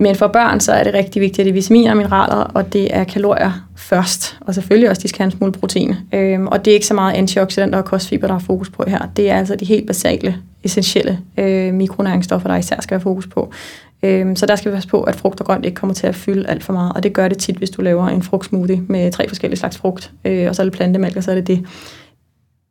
B: men for børn, så er det rigtig vigtigt, at det er vitaminer og mineraler, og det er kalorier først. Og selvfølgelig også, de skal have en smule protein. Øhm, og det er ikke så meget antioxidanter og kostfiber, der er fokus på her. Det er altså de helt basale, essentielle øh, mikronæringsstoffer, der især skal være fokus på. Øhm, så der skal vi passe på, at frugt og grønt ikke kommer til at fylde alt for meget. Og det gør det tit, hvis du laver en frugtsmoothie med tre forskellige slags frugt, øh, og så er det plantemælk, og så er det det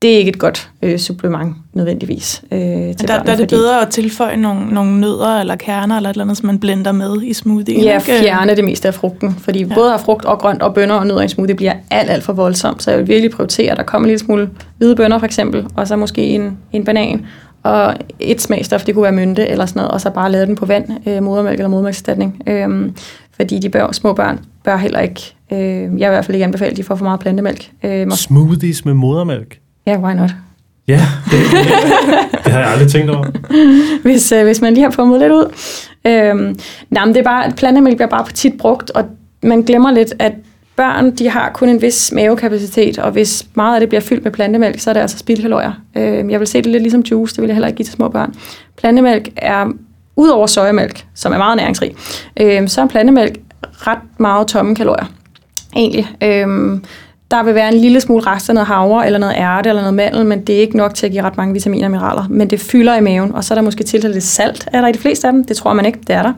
B: det er ikke et godt øh, supplement nødvendigvis øh, til
C: der,
B: børnene,
C: der er det
B: fordi,
C: bedre at tilføje nogle, nogle nødder eller kerner eller et eller andet, som man blender med i smoothie.
B: Ja, fjerne det meste af frugten, fordi ja. både af frugt og grønt og bønner og nødder i en smoothie bliver alt, alt for voldsomt, så jeg vil virkelig prioritere, at der kommer en lille smule hvide bønner for eksempel, og så måske en, en banan, og et smagstof, det kunne være mynte eller sådan noget, og så bare lade den på vand, øh, modermælk eller modermælkserstatning. Øhm, fordi de bør, små børn bør heller ikke, øh, jeg vil i hvert fald ikke anbefale, at de får for meget plantemælk.
A: Øh, Smoothies med modermælk?
B: Ja, yeah, why not?
A: Ja, det, det, det har jeg aldrig tænkt over.
B: hvis, øh, hvis man lige har fået lidt ud. Øhm, nej, men det er bare, plantemælk bliver bare tit brugt, og man glemmer lidt, at børn, de har kun en vis mavekapacitet, og hvis meget af det bliver fyldt med plantemælk, så er det altså spildkalorier. Øh, jeg vil se det lidt ligesom juice, det vil jeg heller ikke give til små børn. Plantemælk er, ud over sojamælk, som er meget næringsrig, øh, så er plantemælk ret meget tomme kalorier, egentlig. Øh, der vil være en lille smule rest af noget havre, eller noget ærte, eller noget mandel, men det er ikke nok til at give ret mange vitaminer og mineraler. Men det fylder i maven, og så er der måske tilsat lidt salt, er der i de fleste af dem. Det tror man ikke, det er der.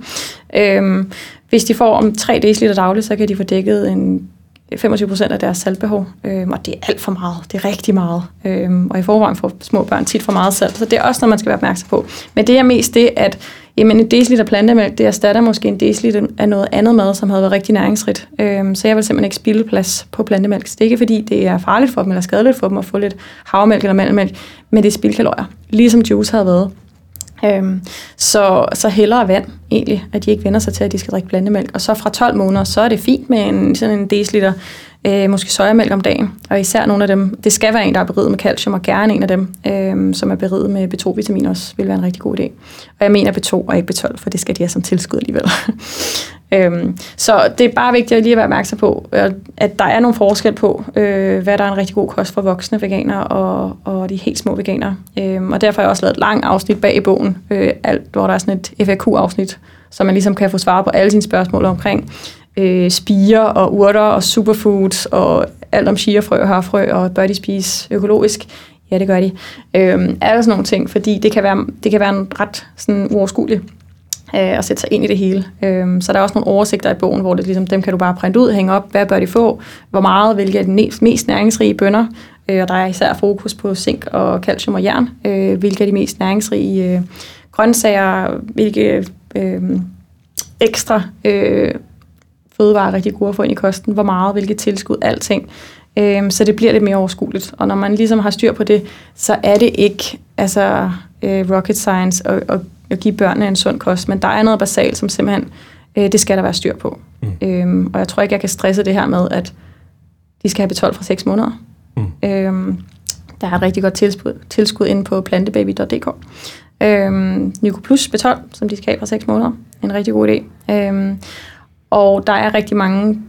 B: Øhm, hvis de får om 3 dl dagligt, så kan de få dækket en 25 procent af deres saltbehov, øhm, og det er alt for meget. Det er rigtig meget. Øhm, og i forvejen får små børn tit for meget salt, så det er også noget, man skal være opmærksom på. Men det er mest det, at jamen, en deciliter plantemælk, det erstatter måske en deciliter af noget andet mad, som havde været rigtig næringsrigt. Øhm, så jeg vil simpelthen ikke spilde plads på plantemælk. Så det er ikke, fordi det er farligt for dem, eller skadeligt for dem at få lidt havremælk eller mandelmælk, men det er spildkalorier, ligesom juice havde været. Øhm, så, så hellere vand egentlig, at de ikke vender sig til, at de skal drikke blandemælk. Og så fra 12 måneder, så er det fint med en, sådan en deciliter, øh, måske sojamælk om dagen. Og især nogle af dem, det skal være en, der er beriget med calcium, og gerne en af dem, øh, som er beriget med B2-vitamin også, vil være en rigtig god idé. Og jeg mener B2 og ikke B12, for det skal de have som tilskud alligevel. Øhm, så det er bare vigtigt at lige være opmærksom på, øh, at der er nogle forskel på, øh, hvad der er en rigtig god kost for voksne veganere og, og de helt små veganere. Øhm, og derfor har jeg også lavet et langt afsnit bag i bogen, øh, alt, hvor der er sådan et FAQ-afsnit, så man ligesom kan få svar på alle sine spørgsmål omkring øh, spiger og urter og superfoods og alt om chiafrø og harfrø og bør de spise økologisk. Ja, det gør de. Øhm, alle sådan nogle ting, fordi det kan være, det kan være en ret sådan, uoverskuelig øh, at sætte sig ind i det hele. Øh, så der er også nogle oversigter i bogen, hvor det ligesom, dem kan du bare printe ud, hænge op, hvad bør de få, hvor meget, hvilke er de mest næringsrige bønder, øh, og der er især fokus på zink og calcium og jern, øh, hvilke er de mest næringsrige øh, grøntsager, hvilke øh, ekstra øh, fødevarer er rigtig gode at få ind i kosten, hvor meget, hvilke tilskud, alting. Øh, så det bliver lidt mere overskueligt. Og når man ligesom har styr på det, så er det ikke altså, øh, rocket science at, at at give børnene en sund kost, men der er noget basalt, som simpelthen, øh, det skal der være styr på. Mm. Øhm, og jeg tror ikke, jeg kan stresse det her med, at de skal have betalt fra 6 måneder. Mm. Øhm, der er et rigtig godt tilskud, tilskud inde på plantebaby.dk. Øhm, Nyko Plus B12, som de skal have fra 6 måneder. En rigtig god idé. Øhm, og der er rigtig mange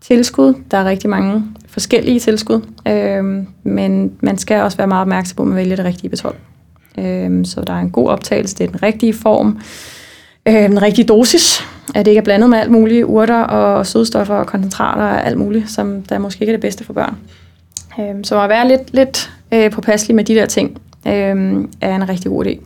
B: tilskud. Der er rigtig mange forskellige tilskud. Øh, men man skal også være meget opmærksom på, at man vælger det rigtige B12. Øh, så der er en god optagelse, det er den rigtige form, øh, den rigtige dosis, at det ikke er blandet med alt muligt, urter og sødstoffer og koncentrater og alt muligt, som der måske ikke er det bedste for børn. Øh, så at være lidt, lidt øh, påpasselig med de der ting, øh, er en rigtig god idé.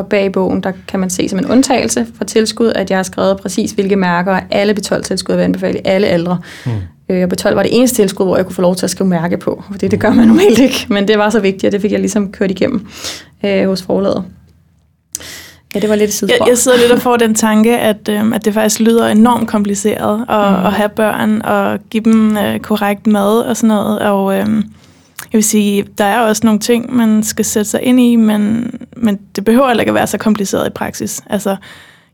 B: Og bag bogen, der kan man se som en undtagelse for tilskud, at jeg har skrevet præcis, hvilke mærker alle B12-tilskud jeg vil anbefale alle aldre. Mm. Øh, og B12 var det eneste tilskud, hvor jeg kunne få lov til at skrive mærke på, for det, det gør man normalt ikke. Men det var så vigtigt, og det fik jeg ligesom kørt igennem øh, hos forlaget. Ja, det var lidt
C: sidespor. Jeg, jeg sidder lidt og får den tanke, at, øh, at det faktisk lyder enormt kompliceret at, mm. at have børn og give dem øh, korrekt mad og sådan noget. Og øh, jeg vil sige, der er også nogle ting, man skal sætte sig ind i, men, men det behøver heller ikke at være så kompliceret i praksis. Altså,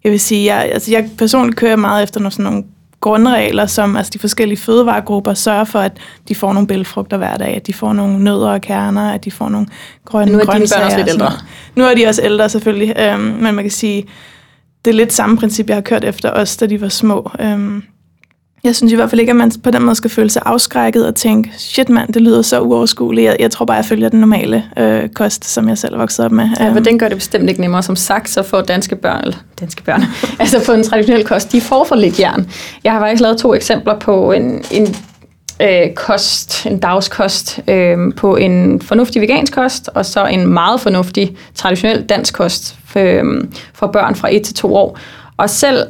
C: jeg vil sige, jeg, altså, jeg personligt kører meget efter nogle, sådan nogle grundregler, som altså de forskellige fødevaregrupper sørger for, at de får nogle bælfrugter hver dag, at de får nogle nødder og kerner, at de får nogle grønne
B: Nu er dine børn også lidt ældre.
C: Nu er de også ældre selvfølgelig, øhm, men man kan sige, det er lidt samme princip, jeg har kørt efter os, da de var små. Øhm, Jeg synes i hvert fald ikke, at man på den måde skal føle sig afskrækket og tænke, shit mand, det lyder så uoverskueligt. Jeg, jeg tror bare, jeg følger den normale øh, kost, som jeg selv er vokset op med.
B: Ja, men den gør det bestemt ikke nemmere. Som sagt, så får danske børn, eller danske børn, altså på en traditionel kost, de får for lidt jern. Jeg har faktisk lavet to eksempler på en, en øh, kost, en dagskost, øh, på en fornuftig vegansk kost, og så en meget fornuftig traditionel dansk kost for, øh, for børn fra 1 til 2 år. Og selv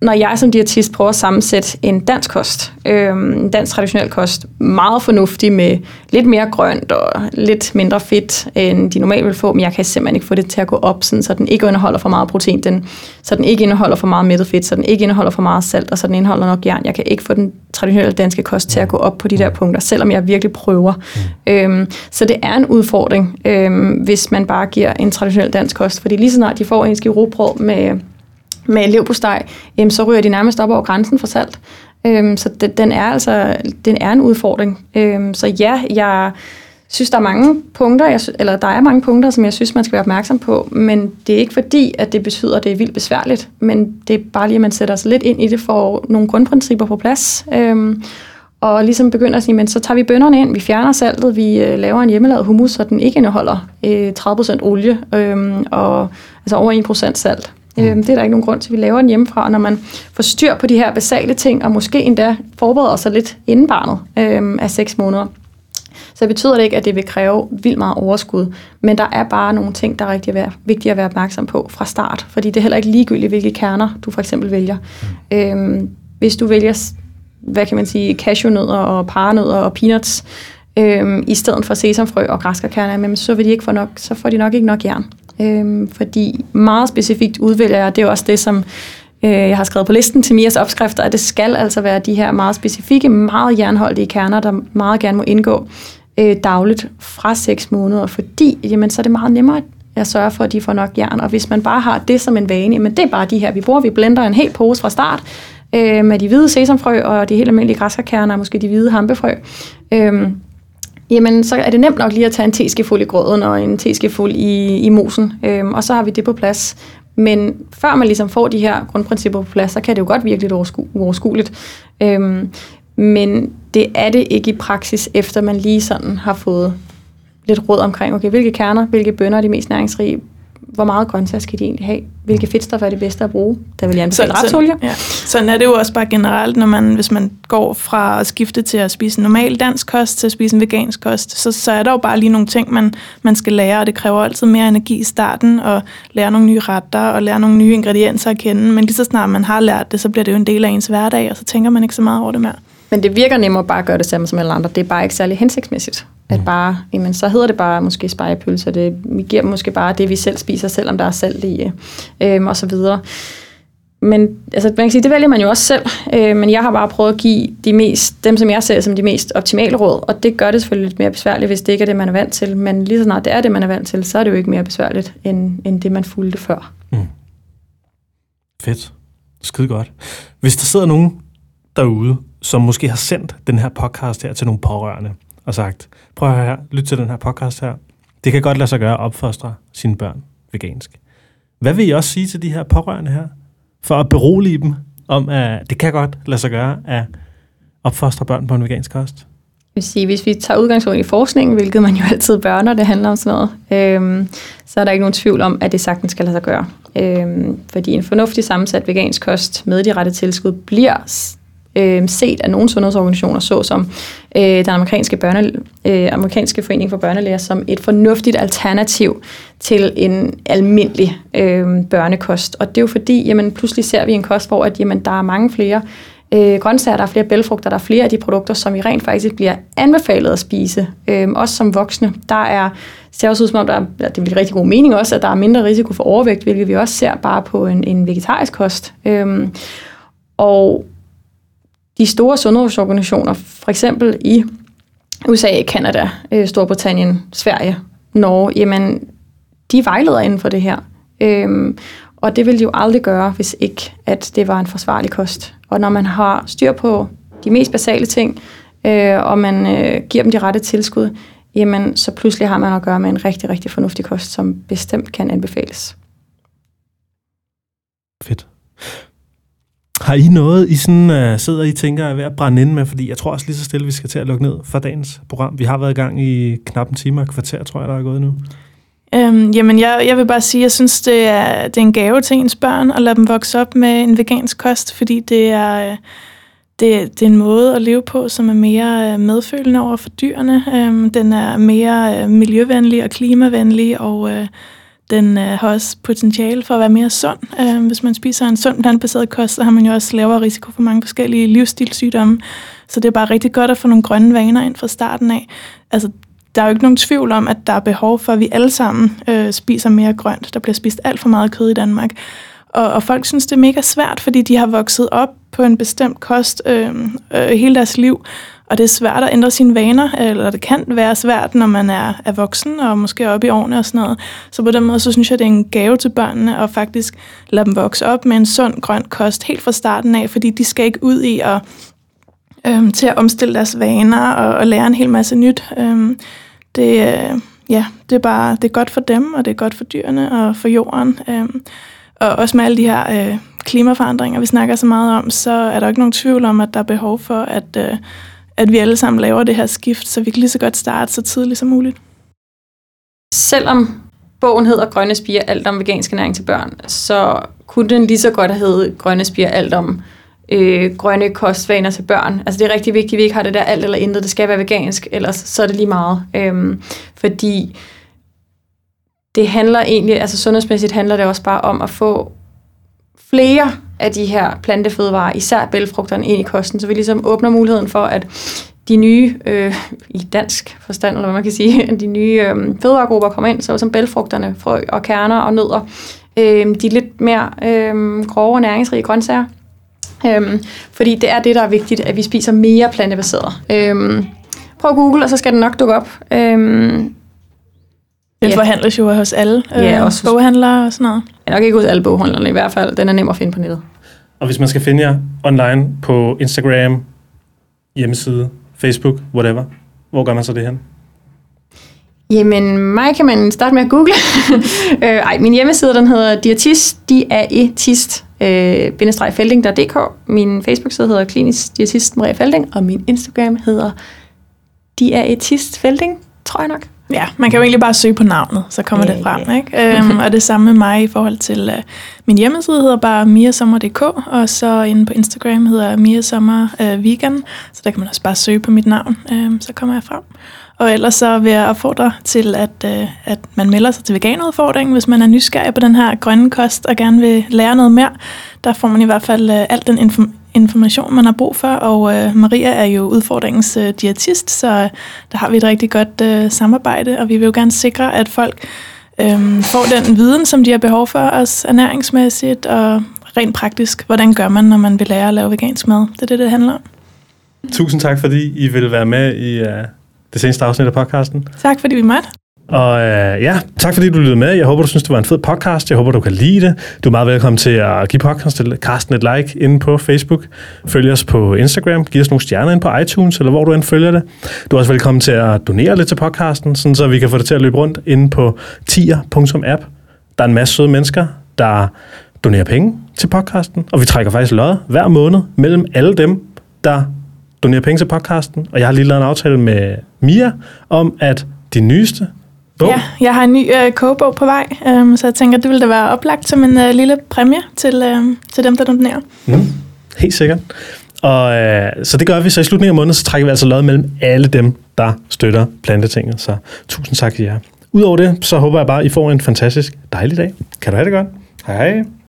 B: når jeg som diætist prøver at sammensætte en dansk kost, øh, en dansk traditionel kost, meget fornuftig med lidt mere grønt og lidt mindre fedt, end de normalt vil få, men jeg kan simpelthen ikke få det til at gå op, sådan, så den ikke indeholder for meget protein, den, så den ikke indeholder for meget mættet fedt, så den ikke indeholder for meget salt, og så den indeholder nok jern. Jeg kan ikke få den traditionelle danske kost til at gå op på de der punkter, selvom jeg virkelig prøver. Øhm, så det er en udfordring, øhm, hvis man bare giver en traditionel dansk kost, fordi lige så snart de får en skive med med leverpostej, øhm, så ryger de nærmest op over grænsen for salt. Øhm, så det, den er altså den er en udfordring. Øhm, så ja, jeg synes, der er mange punkter, jeg, eller der er mange punkter, som jeg synes, man skal være opmærksom på, men det er ikke fordi, at det betyder, at det er vildt besværligt, men det er bare lige, at man sætter sig lidt ind i det for nogle grundprincipper på plads. Øhm, og ligesom begynder at sige, men så tager vi bønderne ind, vi fjerner saltet, vi øh, laver en hjemmelavet hummus, så den ikke indeholder øh, 30% olie øh, og altså over 1% salt. Mm. Øhm, det er der ikke nogen grund til, at vi laver den hjemmefra. Og når man får styr på de her basale ting, og måske endda forbereder sig lidt inden barnet øhm, af 6 måneder, så betyder det ikke, at det vil kræve vildt meget overskud. Men der er bare nogle ting, der er rigtig være, vigtige at være opmærksom på fra start. Fordi det er heller ikke ligegyldigt, hvilke kerner du for eksempel vælger. Mm. Øhm, hvis du vælger, hvad kan man sige, cashewnødder og paranødder og peanuts, øhm, i stedet for sesamfrø og græskarkerner, så, vil de ikke få nok, så får de nok ikke nok jern. Øhm, fordi meget specifikt udvælger jeg, det er også det, som øh, jeg har skrevet på listen til Mias opskrifter, at det skal altså være de her meget specifikke, meget jernholdige kerner, der meget gerne må indgå øh, dagligt fra 6 måneder, fordi jamen, så er det meget nemmere at sørge for, at de får nok jern. Og hvis man bare har det som en vane, men det er bare de her, vi bruger. Vi blender en hel pose fra start øh, med de hvide sesamfrø og de helt almindelige græskarkerner, og måske de hvide hampefrø. Øh, jamen så er det nemt nok lige at tage en teskefuld i grøden og en teskefuld i, i mosen, øhm, og så har vi det på plads. Men før man ligesom får de her grundprincipper på plads, så kan det jo godt virke lidt oversku- uoverskueligt. Øhm, men det er det ikke i praksis, efter man lige sådan har fået lidt råd omkring, okay, hvilke kerner, hvilke bønder er de mest næringsrige, hvor meget grøntsager skal de egentlig have? Hvilke fedtstoffer er det bedste at bruge? Der vil jeg anbefale rapsolie.
C: Ja. Sådan er det jo også bare generelt, når man, hvis man går fra at skifte til at spise en normal dansk kost til at spise en vegansk kost, så, så er der jo bare lige nogle ting, man, man skal lære, og det kræver altid mere energi i starten, og lære nogle nye retter, og lære nogle nye ingredienser at kende. Men lige så snart man har lært det, så bliver det jo en del af ens hverdag, og så tænker man ikke så meget over det mere.
B: Men det virker nemmere bare at gøre det samme som alle andre. Det er bare ikke særlig hensigtsmæssigt. At mm. bare, jamen, så hedder det bare måske spejepølse. Det, vi giver dem måske bare det, vi selv spiser, selvom der er salt i, øhm, og så videre. Men altså, man kan sige, det vælger man jo også selv. Øh, men jeg har bare prøvet at give de mest, dem, som jeg ser som de mest optimale råd. Og det gør det selvfølgelig lidt mere besværligt, hvis det ikke er det, man er vant til. Men lige så snart det er det, man er vant til, så er det jo ikke mere besværligt, end, end det, man fulgte før. Mm.
A: Fedt. Skide godt. Hvis der sidder nogen derude, som måske har sendt den her podcast her til nogle pårørende, og sagt, prøv at høre her, lyt til den her podcast her. Det kan godt lade sig gøre at opfostre sine børn vegansk. Hvad vil I også sige til de her pårørende her? For at berolige dem om, at det kan godt lade sig gøre at opfostre børn på en vegansk kost?
B: vil sige, hvis vi tager udgangspunkt i forskningen, hvilket man jo altid bør, når det handler om sådan noget, øhm, så er der ikke nogen tvivl om, at det sagtens skal lade sig gøre. Øhm, fordi en fornuftig sammensat vegansk kost med de rette tilskud bliver øh, set af nogle sundhedsorganisationer, såsom øh, den amerikanske, børne, øh, amerikanske forening for børnelæger, som et fornuftigt alternativ til en almindelig øh, børnekost. Og det er jo fordi, jamen, pludselig ser vi en kost, hvor at, jamen, der er mange flere øh, grøntsager, der er flere bælfrugter, der er flere af de produkter, som vi rent faktisk bliver anbefalet at spise, øh, også som voksne. Der er, ser også ud som om, der er, det vil rigtig god mening også, at der er mindre risiko for overvægt, hvilket vi også ser bare på en, en vegetarisk kost. Øh, og de store sundhedsorganisationer, for eksempel i USA, Kanada, øh, Storbritannien, Sverige, Norge, jamen, de vejleder inden for det her. Øhm, og det ville de jo aldrig gøre, hvis ikke at det var en forsvarlig kost. Og når man har styr på de mest basale ting, øh, og man øh, giver dem de rette tilskud, jamen så pludselig har man at gøre med en rigtig, rigtig fornuftig kost, som bestemt kan anbefales.
A: Fedt. Har I noget, I sådan, uh, sidder I tænker er ved at brænde ind med? Fordi jeg tror også lige så stille, vi skal til at lukke ned for dagens program. Vi har været i gang i knap en time og kvarter, tror jeg, der er gået nu.
C: Øhm, jamen, jeg, jeg vil bare sige, at jeg synes, det er, det er en gave til ens børn at lade dem vokse op med en vegansk kost, fordi det er, øh, det, det er en måde at leve på, som er mere øh, medfølende over for dyrene. Øhm, den er mere miljøvenlig og klimavenlig, og øh, den øh, har også potentiale for at være mere sund. Øh, hvis man spiser en sund plantebaseret kost, så har man jo også lavere risiko for mange forskellige livsstilssygdomme. Så det er bare rigtig godt at få nogle grønne vaner ind fra starten af. Altså, der er jo ikke nogen tvivl om, at der er behov for, at vi alle sammen øh, spiser mere grønt. Der bliver spist alt for meget kød i Danmark. Og, og folk synes, det er mega svært, fordi de har vokset op på en bestemt kost øh, øh, hele deres liv. Og det er svært at ændre sine vaner, eller det kan være svært, når man er, er voksen og måske oppe i årene og sådan noget. Så på den måde, så synes jeg, det er en gave til børnene at faktisk lade dem vokse op med en sund grøn kost helt fra starten af, fordi de skal ikke ud i at, øhm, til at omstille deres vaner og, og lære en hel masse nyt. Øhm, det, øh, ja, det er bare det er godt for dem, og det er godt for dyrene og for jorden. Øhm, og også med alle de her øh, klimaforandringer, vi snakker så meget om, så er der ikke nogen tvivl om, at der er behov for, at, øh, at vi alle sammen laver det her skift, så vi kan lige så godt starte så tidligt som muligt.
B: Selvom bogen hedder Grønne Spiger, alt om vegansk ernæring til børn, så kunne den lige så godt have heddet Grønne Spiger, alt om øh, grønne kostvaner til børn. Altså det er rigtig vigtigt, at vi ikke har det der alt eller intet. Det skal være vegansk, ellers så er det lige meget. Øhm, fordi det handler egentlig, altså sundhedsmæssigt handler det også bare om at få flere af de her plantefødevarer, især bælfrugterne, ind i kosten, så vi ligesom åbner muligheden for, at de nye, øh, i dansk forstand, eller hvad man kan sige, de nye øh, fødevaregrupper kommer ind, så ligesom som bælfrugterne, frø og kerner og nødder, øh, de lidt mere øh, grove og næringsrige grøntsager. Øh, fordi det er det, der er vigtigt, at vi spiser mere plantebaseret. Øh, prøv at google, og så skal den nok dukke op. Øh,
C: den yeah. forhandles jo hos alle ja, øh, også boghandlere og sådan noget.
B: Ja, nok ikke hos alle boghandlerne i hvert fald. Den er nem at finde på nettet.
A: Og hvis man skal finde jer online på Instagram, hjemmeside, Facebook, whatever, hvor gør man så det hen?
B: Jamen, mig kan man starte med at google. øh, ej, min hjemmeside, den hedder diatist, diaetist, øh, felding.dk. Min Facebook-side hedder klinisk diatist Maria Felding, og min Instagram hedder diaetist Felding, tror jeg nok.
C: Ja, man kan jo egentlig bare søge på navnet, så kommer ja, det frem. Ja. Ikke? Øhm, og det samme med mig i forhold til uh, min hjemmeside hedder bare miasommer.dk, og så inde på Instagram hedder miasommer uh, vegan, så der kan man også bare søge på mit navn, uh, så kommer jeg frem. Og ellers så vil jeg opfordre til, at, uh, at man melder sig til veganudfordringen, hvis man er nysgerrig på den her grønne kost og gerne vil lære noget mere. Der får man i hvert fald uh, alt den information man har brug for, og øh, Maria er jo udfordringens øh, diætist, så øh, der har vi et rigtig godt øh, samarbejde, og vi vil jo gerne sikre, at folk øh, får den viden, som de har behov for, os ernæringsmæssigt og rent praktisk. Hvordan gør man, når man vil lære at lave vegansk mad? Det er det, det handler om.
A: Tusind tak, fordi I ville være med i uh, det seneste afsnit af podcasten.
C: Tak, fordi vi måtte.
A: Og øh, ja, tak fordi du lyttede med. Jeg håber, du synes, det var en fed podcast. Jeg håber, du kan lide det. Du er meget velkommen til at give podcasten et like inde på Facebook. Følg os på Instagram. Giv os nogle stjerner ind på iTunes, eller hvor du end følger det. Du er også velkommen til at donere lidt til podcasten, sådan så vi kan få det til at løbe rundt inde på tier.app. Der er en masse søde mennesker, der donerer penge til podcasten, og vi trækker faktisk lod hver måned mellem alle dem, der donerer penge til podcasten. Og jeg har lige lavet en aftale med Mia om, at de nyeste
C: Bog? Ja, jeg har en ny øh, kogebog på vej, øh, så jeg tænker, det ville da være oplagt som en øh, lille præmie til, øh, til dem, der donerer.
A: Mm, helt sikkert. Og øh, så det gør vi, så i slutningen af måneden, så trækker vi altså lod mellem alle dem, der støtter plantetinget. Så tusind tak til jer. Udover det, så håber jeg bare, at I får en fantastisk dejlig dag. Kan du have det godt? Hej hej.